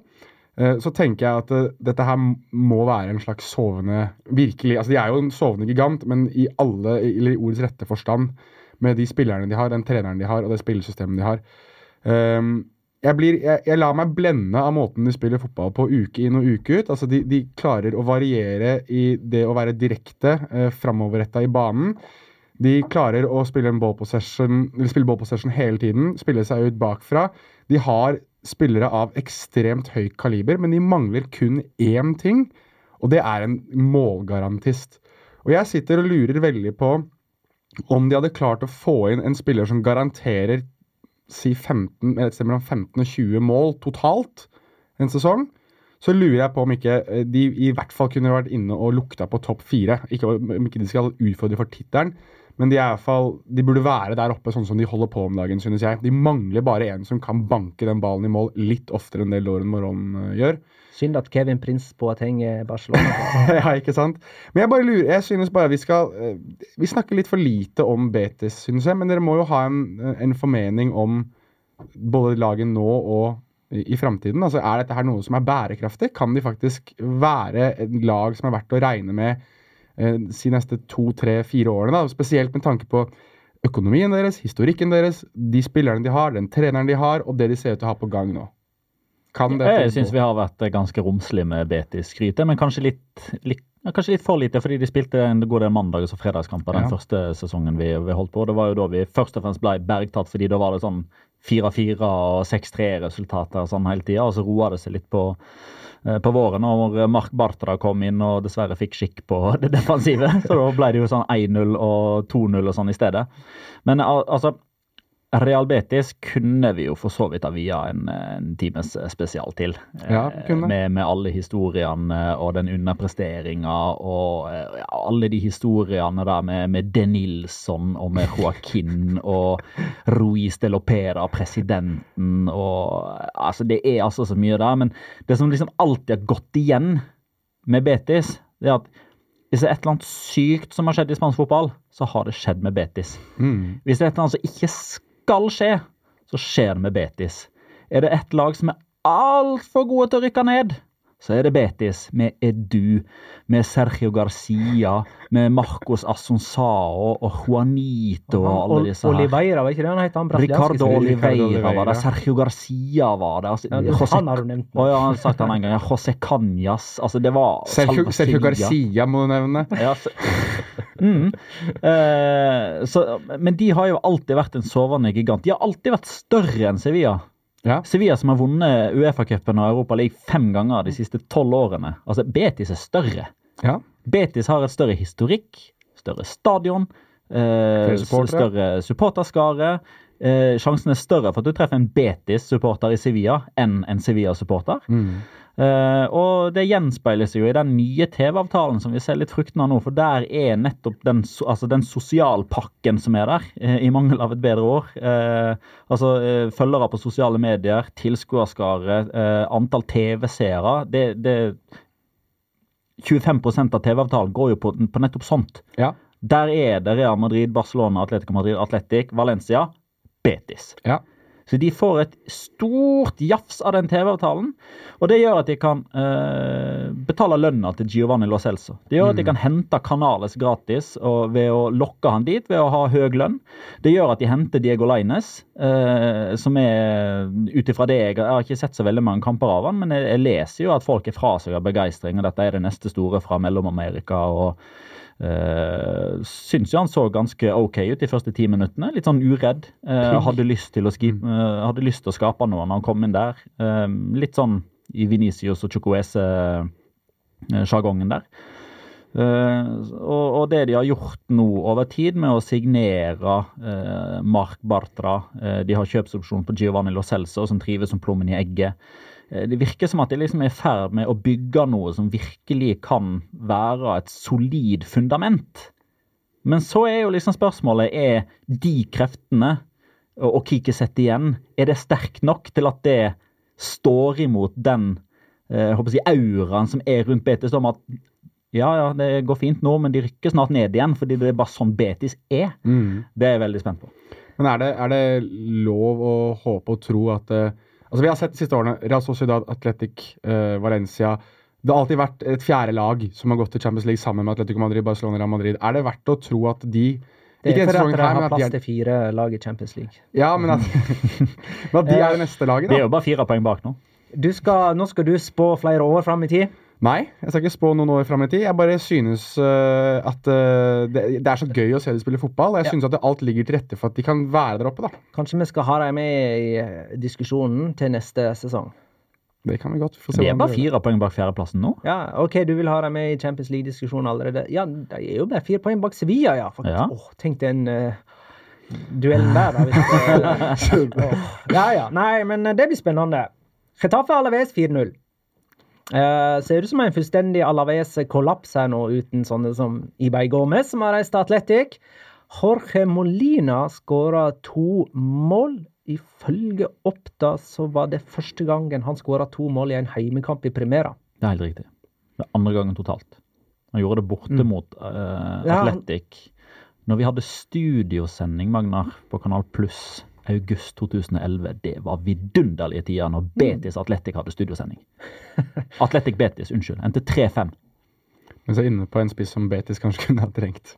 Eh, så tenker jeg at eh, dette her må være en slags sovende Virkelig, altså De er jo en sovende gigant, men i alle, eller i ordets rette forstand, med de spillerne de har, den treneren de har, og det spillesystemet de har. Um, jeg, blir, jeg, jeg lar meg blende av måten de spiller fotball på uke inn og uke ut. Altså de, de klarer å variere i det å være direkte eh, framoverretta i banen. De klarer å spille en ball possession, spille ball possession hele tiden, spille seg ut bakfra. De har spillere av ekstremt høyt kaliber, men de mangler kun én ting, og det er en målgarantist. Og jeg sitter og lurer veldig på om de hadde klart å få inn en spiller som garanterer si 15, et sted mellom 15 og 20 mål totalt en sesong, så lurer jeg på om ikke eh, de i hvert fall kunne vært inne og lukta på topp fire. Ikke om ikke de skal utfordre for tittelen, men de, er i hvert fall, de burde være der oppe sånn som de holder på om dagen, synes jeg. De mangler bare en som kan banke den ballen i mål litt oftere enn det Lauren Moron eh, gjør. Synd at Kevin Prince Boateng er Barcelona. [LAUGHS] ja, ikke sant? Men jeg bare lurer, jeg synes bare vi skal eh, Vi snakker litt for lite om Betis, synes jeg, men dere må jo ha en, en formening om både laget nå og i framtiden. Altså, er dette her noe som er bærekraftig? Kan de faktisk være et lag som er verdt å regne med eh, de neste to, tre, fire årene? Da? Spesielt med tanke på økonomien deres, historikken deres, de spillerne de har, den treneren de har, og det de ser ut til å ha på gang nå. Kan dette Jeg syns vi har vært eh, ganske romslige med Betis-skrytet, men kanskje litt, litt, kanskje litt for lite, fordi de spilte en god del mandags- og fredagskamper den Ja. første sesongen vi, vi holdt på. Det var jo da vi først og fremst ble bergtatt, fordi da var det sånn 4-4 og 6-3-resultater sånn hele tida, og så roa det seg litt på, eh, på våren når Mark Bartra kom inn og dessverre fikk skikk på [LAUGHS] det defensive. Så da ble det jo sånn 1-0 og 2-0 og sånn i stedet. Men al- altså Real Betis kunne vi jo for så vidt ha via en, en times spesial til. Ja, Eh, kunne. Med, med alle historiene og den underpresteringa og eh, ja, alle de historiene der med, med De Nilsson og med Joaquin [LAUGHS] og Ruiz de Lopera, presidenten og Altså, det er altså så mye der. Men det som liksom alltid har gått igjen med Betis, det er at hvis det er et eller annet sykt som har skjedd i spansk fotball, så har det skjedd med Betis. Mm. Hvis det er et eller annet som ikke skal skje, så skjer det med Betis. Er det et lag som er altfor gode til å rykke ned, så er det Betis med Edu, med Sergio Garcia, med Marcos Assonsao og Juanito og alle disse her. Oliveira, var ikke det han het? Han Ricardo Oliveira var det, Sergio Garcia var det. Altså, Ja, José- han har du nevnt. Å ja, han har sagt han en gang. José Cañas. Altså, det var Sergio, Sergio Garcia må du nevne. Ja, så, mm. eh, så, men de har jo alltid vært en sovende gigant. De har alltid vært større enn Sevilla. Ja. Sevilla som har vunnet Uefa-cupen og Europa League fem ganger de siste tolv årene. Altså, Betis er større. Ja. Betis har et større historikk, større stadion, eh, større supporterskare. Eh, sjansen er større for at du treffer en Betis-supporter i Sevilla enn en Sevilla-supporter. Mm. Eh, og det gjenspeiler seg jo i den nye TV-avtalen som vi ser litt frukten av nå. For der er nettopp den, altså den sosialpakken som er der, uh, i mangel av et bedre år. Uh, altså eh, følgere på sosiale medier, tilskuerskare, antall TV-seere. Det, det 25% av TV-avtalen går jo på, på nettopp sånt. Ja. Der er det Real Madrid, Barcelona, Atletico Madrid, Atletic, Valencia, Betis. Ja. Så de får et stort jafs av den TV-avtalen. Og det gjør at de kan eh, betale lønna til Giovanni Lo Celso. Det gjør at de kan hente Canales gratis og ved å lokke han dit ved å ha høy lønn. Det gjør at de henter Diego Laines, eh, som er ut ifra det jeg, jeg har ikke sett så veldig mange kamper av han, men jeg, jeg leser jo at folk er fra seg av begeistring, og dette er det neste store fra Mellom-Amerika. og Uh, syns jo han så ganske OK ut de første ti minuttene. Litt sånn uredd. Uh, hadde, lyst til å skip, uh, hadde lyst til å skape noe når han kom inn der. Uh, litt sånn i Venicius og Chocoese-sjargongen der. Uh, og, og det de har gjort nå over tid med å signere uh, Mark Bartra uh, De har kjøpsopsjon på Giovanni Lo Celso, som trives som plommen i egget. Uh, det virker som at de liksom er i ferd med å bygge noe som virkelig kan være et solid fundament. Men så er jo liksom spørsmålet er de kreftene og, og Kiki setter igjen, er det sterkt nok til at det står imot den uh, jeg håper å si, auraen som er rundt Betis om at ja, ja, det går fint nå, men de rykker snart ned igjen, fordi det er bare sånn Betis er. Mm. Det er jeg veldig spent på. Men er det, er det lov å håpe og tro at eh, Altså Vi har sett de siste årene Real Sociedad, Atletic, eh, Valencia Det har alltid vært et fjerde lag som har gått til Champions League sammen med Atletico Madrid, Barcelona Real Madrid. Er det verdt å tro at de Det er for at sesongen de har plass er- til fire lag i Champions League. Ja, men at, [LAUGHS] men at de er det neste laget, da. Det er jo bare fire poeng bak nå. Du skal, nå skal du spå flere år fram i tid. Nei, jeg skal ikke spå noen år fram i tid. Jeg bare synes uh, at uh, det, det er så gøy å se de spille fotball. Og jeg Ja. synes at alt ligger til rette for at de kan være der oppe, da. Kanskje vi skal ha dem med i eh, diskusjonen til neste sesong. Det kan vi godt. Vi er bare fire poeng bak fjerdeplassen nå. Ja, OK, du vil ha dem med i Champions League-diskusjonen allerede. Ja, de er jo bare fire poeng bak Sevilla, ja. faktisk. Ja. Åh, tenk den uh, duellen der, da. Hvis det, [LAUGHS] Åh, ja, ja. Nei, men det blir spennende. Chetaffe Alaves 4-0. Eh, ser ut som en fullstendig Alaves-kollaps her nå, uten sånne som Ibay Gomez, som har reist til Atletic. Jorge Molina skåra to mål. Ifølge Oppda så var det første gangen han skåra to mål i en heimekamp i Primera. Det er helt riktig. Det er andre gangen totalt. Han gjorde det borte Mm. mot uh, Ja, han- Når vi hadde studiosending, Magnar, på Kanal Pluss august 2011, det var vidunderlige tider når Betis Atletic hadde studiosending. [LAUGHS] Atletic Betis, unnskyld. Endte 3-5. Men så inne på en spiss som Betis kanskje kunne ha trengt.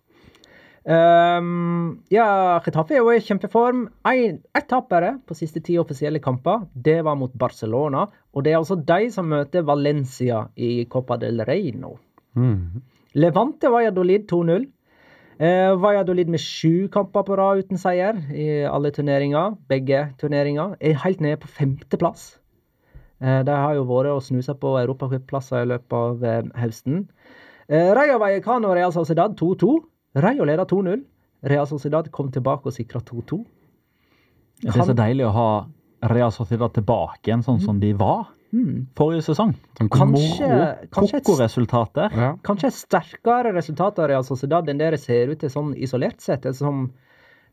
Um, ja, Getafe er jo i kjempeform. Ett tap bare på siste ti offisielle kamper. Det var mot Barcelona. Og det er altså de som møter Valencia i Copa del Rey nå. Mm. Levante Valladolid 2-0. Eh, Valladolid med sju kamper på rad uten seier i alle turneringer. Begge turneringer. Er helt nede på femteplass. Eh, de har jo vært og snusa på europacupplasser i løpet av eh, høsten. Eh, Rayo Vallecano Real Sociedad 2-2. Rayo leder 2-0. Real Sociedad kom tilbake og sikra 2-2. Det er så deilig å ha Real Sociedad tilbake igjen sånn som de var Hmm. forrige sesong. Kanskje, Koko-resultater. Ja. kanskje sterkere resultater Real Sociedad enn det det ser ut til sånn isolert sett. Som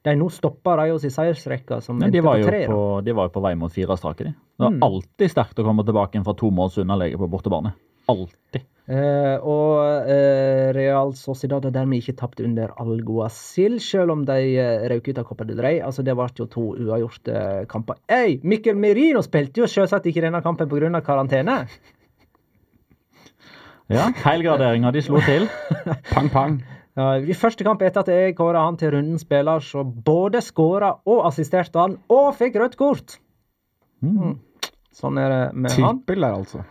de nå stopper Rayos i seiersrekka, som Men de var, på jo tre. på, de var jo på vei mot fire strake, de. Det var Mm. alltid sterkt å komme tilbake fra to måls underlege på bortebane. Alltid. Eh, og eh, Real Sociedad har dermed ikke tapt under Alguacil, selv om de eh, røk ut av Copa del Rey. Altså, det ble jo to uavgjorte kamper. Ei, Mikkel Merino spilte jo selvsagt ikke denne kampen pga. karantene. Ja, Feilgraderinga de slo til. [LAUGHS] Pang, pang. Ja, I første kamp etter at jeg kåra han til rundens spiller, så både skåra og assisterte han, og fikk rødt kort. Mm. Sånn er det med han. Trippel der, altså.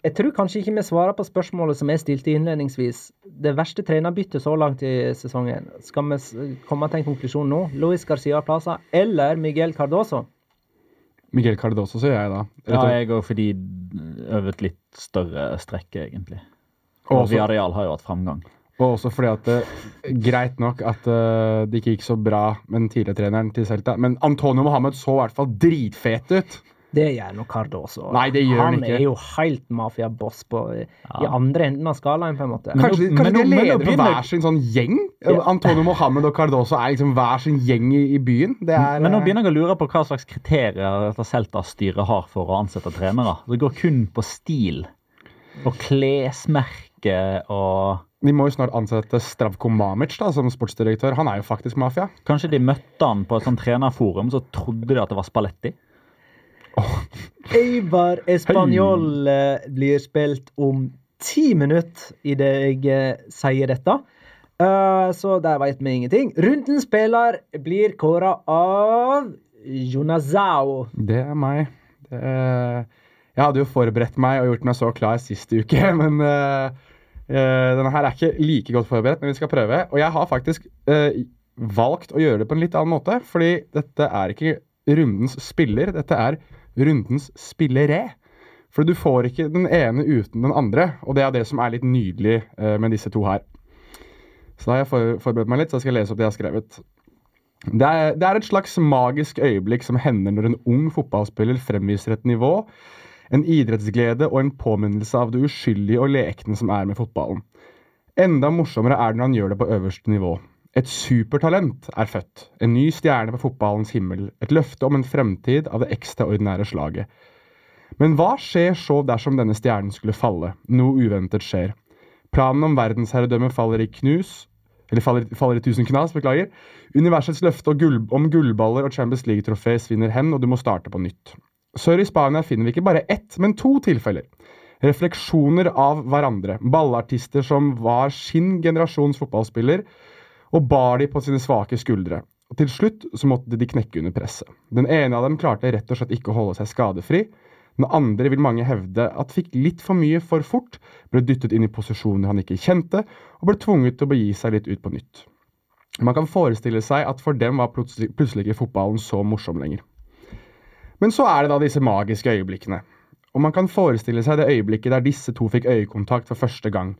Jeg tror kanskje ikke vi svarer på spørsmålet som jeg stilte innledningsvis. Det verste trenerbyttet så langt i sesongen. Skal vi komme til en konklusjon nå? Luis Garcia Plaza eller Miguel Cardoso? Miguel Cardoso, sier jeg da. Ja, jeg går fordi over et litt større strekke, egentlig. Og Villarreal har jo hatt framgang. Og også fordi at det, Greit nok at eh, det ikke gikk så bra med den tidligere treneren til Celta, men Antonio Mohammed så i hvert fall dritfet ut. Det gjør nok Cardoso. Nei, det gjør han han ikke. er jo helt mafiaboss ja. i andre enden av skalaen, på en måte. Men Kanskje, men, kanskje men de er men ledere for hver sin sånn gjeng? Ja. Antonio Mohammed og Cardoso er liksom hver sin gjeng i, i byen. Det er, Men nå eh, begynner jeg å lure på hva slags kriterier dette Celta-styret har for å ansette trenere. Det går kun på stil og klesmerke og De må jo snart ansette Stravko Mamic da, som sportsdirektør. Han er jo faktisk mafia. Kanskje de møtte han på et sånt trenerforum, så trodde de at det var Spalletti. Eibar Espanol eh, blir spilt om ti minutter idet jeg eh, sier dette. Uh, så der veit vi ingenting. Rundens spiller blir kåra av Jonazao. Det er meg. Det er... Jeg hadde jo forberedt meg og gjort meg så klar sist uke, [LAUGHS] men uh, uh, denne her er ikke like godt forberedt, men vi skal prøve. Og jeg har faktisk valgt å gjøre det på en litt annen måte, fordi dette er ikke rundens spiller, dette er rundens spillere. For du får ikke den ene uten den andre, og det er det som er litt nydelig eh, med disse to her. Så da har jeg forberedt meg litt, så jeg skal lese opp det jeg har skrevet. Det er, det er et slags magisk øyeblikk som hender når en ung fotballspiller fremviser et nivå, en idrettsglede og en påminnelse av det uskyldige og lekne som er med fotballen. Enda morsommere er det når han gjør det på øverste nivå. Et supertalent er født, en ny stjerne på fotballens himmel, et løfte om en fremtid av det ekstraordinære slaget. Men hva skjer så dersom denne stjernen skulle falle? Noe uventet skjer. Planen om verdensherredømme faller i knus, eller faller, faller i tusen knas, beklager. Universets løfte gull, om gullballer og Champions League-trofé svinner hen, og du må starte på nytt. Sør i Spania finner vi ikke bare ett, men to tilfeller. Refleksjoner av hverandre. Ballartister som var sin generasjons fotballspiller, og bar de på sine svake skuldre. Og Til slutt så måtte de knekke under presset. Den ene av dem klarte rett og slett ikke å holde seg skadefri. Den andre vil mange hevde at fikk litt for mye for fort, ble dyttet inn i posisjoner han ikke kjente, og ble tvunget til å begi seg litt ut på nytt. Man kan forestille seg at for dem var plutselig, plutselig ikke fotballen så morsom lenger. Men så er det da disse magiske øyeblikkene. Og man kan forestille seg det øyeblikket der disse to fikk øyekontakt for første gang.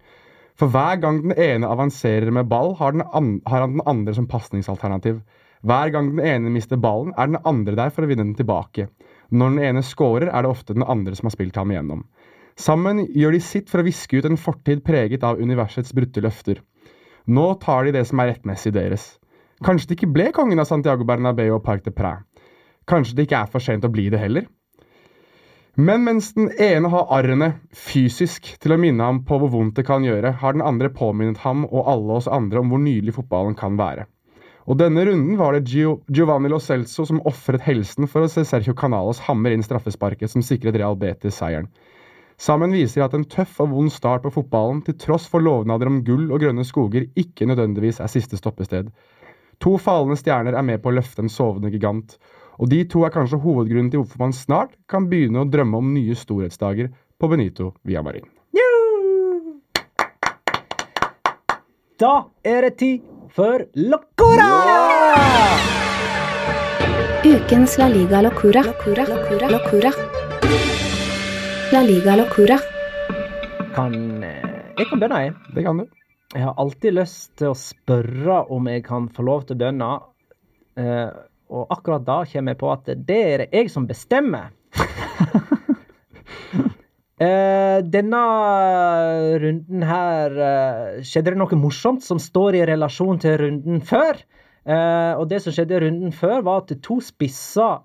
For hver gang den ene avanserer med ball, har, har han den andre som pasningsalternativ. Hver gang den ene mister ballen, er den andre der for å vinne den tilbake. Når den ene scorer, er det ofte den andre som har spilt ham igjennom. Sammen gjør de sitt for å viske ut en fortid preget av universets brutte løfter. Nå tar de det som er rettmessig deres. Kanskje det ikke ble kongen av Santiago Bernabeu og Parc de Prix. Kanskje det ikke er for sent å bli det heller. Men mens den ene har arrene fysisk til å minne ham på hvor vondt det kan gjøre, har den andre påminnet ham og alle oss andre om hvor nydelig fotballen kan være. Og denne runden var det Gio Giovanni Lo Celso som ofret helsen for å se Sergio Canales hammer inn straffesparket som sikret Real Betis seieren. Sammen viser de at en tøff og vond start på fotballen, til tross for lovnader om gull og grønne skoger, ikke nødvendigvis er siste stoppested. To falne stjerner er med på å løfte en sovende gigant, og de to er kanskje hovedgrunnen til hvorfor man snart kan begynne å drømme om nye storhetsdager på Benito via Marin. Da er det tid for Locora! Ukens La Liga Locura. Locura. Locura. Locura. La Liga Locura. Kan, eh, jeg kan begynne, jeg. Det kan du. Jeg har alltid lyst til å spørre om jeg kan få lov til å begynne. Eh, og akkurat da kommer jeg på at det er det jeg som bestemmer. Uh, [LAUGHS] denne runden her uh, skjedde det noe morsomt som står i relasjon til runden før. Uh, og det som skjedde i runden før, var at to spisser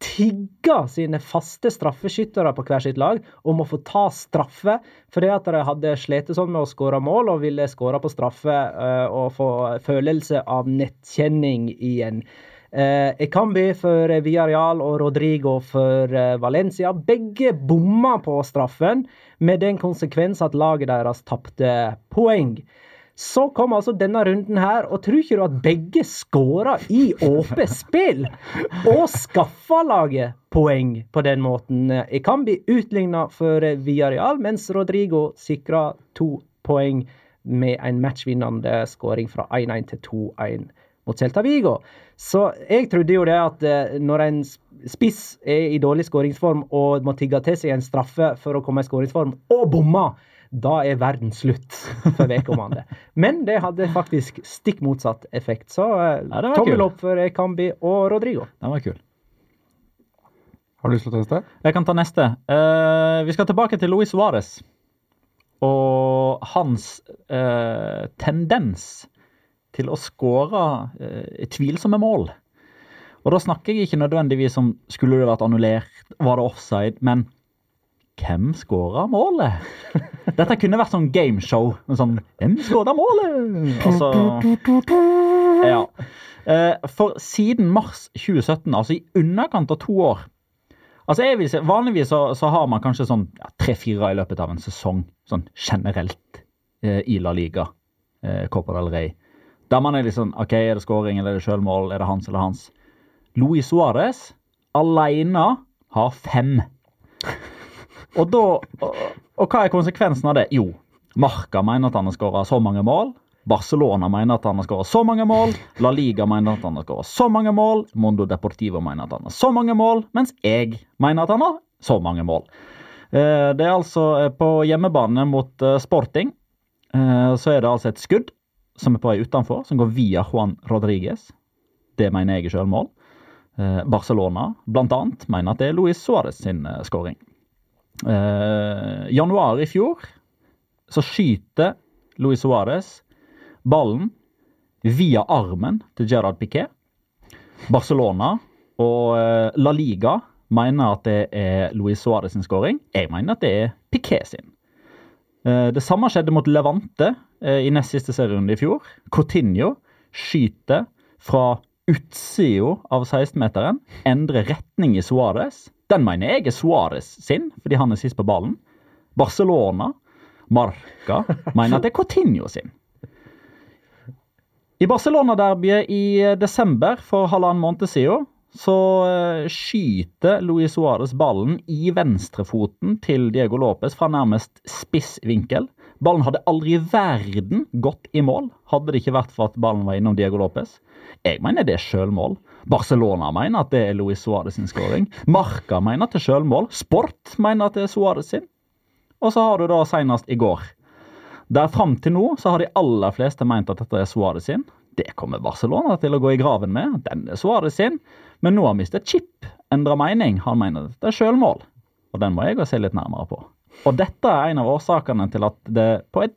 tigga sine faste straffeskyttere på hver sitt lag om å få ta straffe, fordi at de hadde slitt sånn med å skåre mål og ville skåre på straffe og få følelse av nettkjenning igjen. Eh, Ekambi for Villarreal og Rodrigo for eh, Valencia. Begge bomma på straffen, med den konsekvens at laget deres tapte poeng. Så kom altså denne runden her, og tror ikke du at begge skåra i åpent [LAUGHS] spill? Og skaffa laget poeng på den måten. Ekambi utligna for Villarreal, mens Rodrigo sikra to poeng med en matchvinnende skåring fra 1-1 til 2-1 mot Celta Vigo. Så jeg trodde jo det at eh, når en spiss er i dårlig skåringsform og må tigge til seg en straffe for å komme i skåringsform, og bomma, da er verden slutt for vedkommende. [LAUGHS] Men det hadde faktisk stikk motsatt effekt. Så eh, Ja, tommel kul. opp for Kambi og Rodrigo. Den var kul. Har du lyst til å ta neste? Jeg kan ta neste. Uh, vi skal tilbake til Luis Suárez. Og hans uh, tendens til å skåre eh, tvilsomme mål. Og da snakker jeg ikke nødvendigvis om skulle det vært annullert, var det offside, men hvem skåra målet? [LAUGHS] Dette kunne vært sånn gameshow. Sånn, hvem skåra målet? Altså Ja. Eh, for siden mars 2017, altså i underkant av to år Altså jeg vil si, Vanligvis så, så har man kanskje sånn tre-fire i løpet av en sesong, sånn generelt, eh, i La Liga, eh, Copa del Rey. Der man er litt sånn OK, er det skåring eller er det sjølmål, er det hans eller hans? Luis Suárez alene har fem. Og da og, og hva er konsekvensen av det? Jo, Marca mener at han har skåra så mange mål. Barcelona mener at han har skåra så mange mål. La Liga mener at han har skåra så mange mål. Mondo Deportivo mener at han har så mange mål. Mens jeg mener at han har så mange mål. Eh, Det er altså eh, på hjemmebane mot eh, Sporting. Så er det altså et skudd som er på vei utenfor, som går via Juan Rodriguez. Det mener jeg er selvmål. Eh, Barcelona annet mener at det er Luis Suárez sin eh, skåring. Eh, januar i fjor så skyter Luis Suárez ballen via armen til Gerard Piquet. Barcelona og La Liga mener at det er Luis Suárez sin skåring. Jeg mener at det er Piquet sin. Det samme skjedde mot Levante i nest siste serierunde i fjor. Coutinho skyter fra utsida av 16-meteren, endrer retning i Suárez. Den mener jeg er Suárez sin, fordi han er sist på ballen. Barcelona, Marca, mener at det er Coutinho sin. I Barcelona-derbyet i eh, desember for halvannen måned siden så eh, skyter Luis Suárez ballen i venstrefoten til Diego Lopez fra nærmest spiss vinkel. Ballen hadde aldri i verden gått i mål, hadde det ikke vært for at ballen var innom Diego Lopez. Jeg mener det er sjølmål. Barcelona mener at det er Luis Suárez sin skåring. Marca mener at det er sjølmål. Sport mener at det er Suárez sin. Og så har du da senest i går. Der fram til nå så har de aller fleste meint at dette er Suárez sin. Det kommer Barcelona til å gå i graven med. Den er Suárez sin. Men nå har mistet Chip endra mening. Han mener at det er sjølmål. Og den må jeg se litt nærmere på. Og dette er en av årsakene til at det på et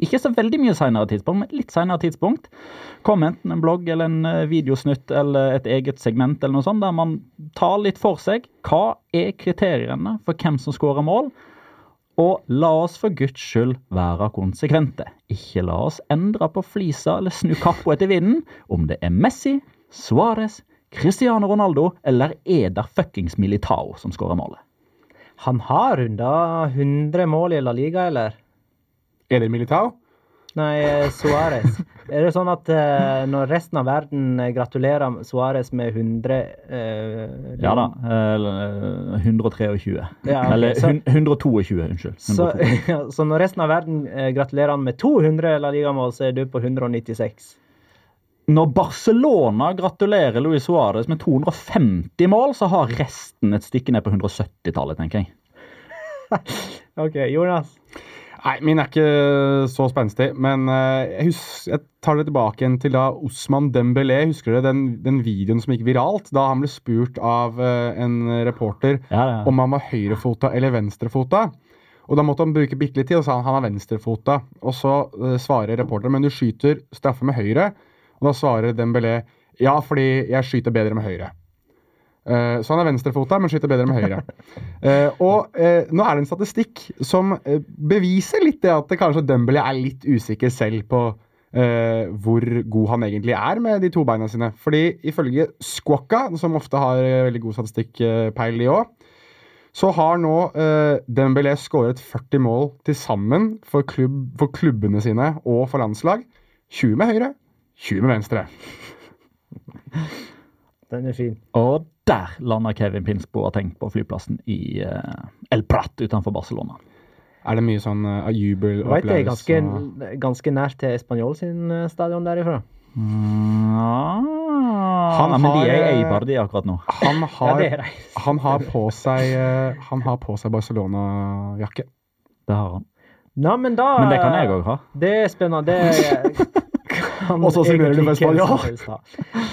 ikke så veldig mye senere tidspunkt, men litt senere tidspunkt kom enten en blogg eller en eh, videosnutt eller et eget segment eller noe sånt, der man tar litt for seg hva er kriteriene for hvem som skårer mål. Og la oss for Guds skyld være konsekvente. Ikke la oss endre på flisa eller snu kappa etter vinden om det er Messi, Suárez, Cristiano Ronaldo eller Eder fuckings Militao som skårer målet. Han har runda 100 mål i La Liga, eller? Er det Militao? Nei, eh, Suárez. [LAUGHS] Er det sånn at uh, når resten av verden eh, gratulerer Suárez med 100 uh, Ja da. Uh, 123. Ja, okay. Eller så- 122, unnskyld. Så, [LAUGHS] ja, så når resten av verden gratulerer han med 200 La Liga-mål, så er du på 196. Når Barcelona gratulerer Luis Suárez med 250 mål, så har resten et stykke ned på 170-tallet, tenker jeg. [LAUGHS] OK, Jonas. Nei, min er ikke så spenstig, men eh, jeg, husker, jeg tar det tilbake igjen til da Osman Dembélé. Husker dere den, den videoen som gikk viralt? Da han ble spurt av eh, en reporter Ja, ja. om han var høyrefota eller venstrefota. Og da måtte han bruke bitte litt tid, og sa han han er venstrefota. Og så eh, svarer reporteren men du skyter straffe med høyre. Og da svarer Dembélé ja, fordi jeg skyter bedre med høyre. Uh, så han er venstrefota, men skyter bedre med høyre. Uh, [LAUGHS] og uh, nå er det en statistikk som beviser litt det at det kanskje Dembélé er litt usikker selv på hvor god han egentlig er med de to beina sine. Fordi ifølge Squawka, som ofte har veldig god statistikkpeil, de òg, så har nå uh, Dembélé skåret 40 mål til sammen for, klubb, for klubbene sine og for landslag. 20 med høyre, 20 med venstre. Den er fin. Og der lander Kevin Pins Boateng på flyplassen i eh, El Prat utenfor Barcelona. Er det mye sånn uh, jubel og Vet det er ganske, og- ganske nært til Spanjol sin eh, stadion derifra. Ja. ah, Han nei, men de er i Eibar, de akkurat nå. Han [LAUGHS] har, er han har på seg, eh, han har på seg Barcelona-jakke. Det har han. Nei, men da Men det kan jeg òg ha. Det er spennende. Det [LAUGHS] Og så signerer du ha.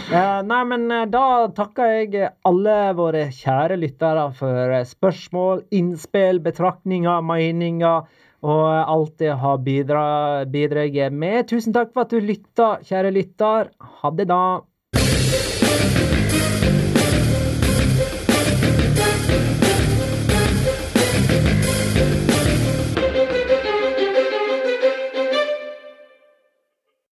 Eh, nei, men eh, da takker jeg alle våre kjære lyttere for eh, spørsmål, innspill, betraktninger, meninger og alt det har bidra- bidratt med. Tusen takk for at du lytta, kjære lytter. Ha det, da.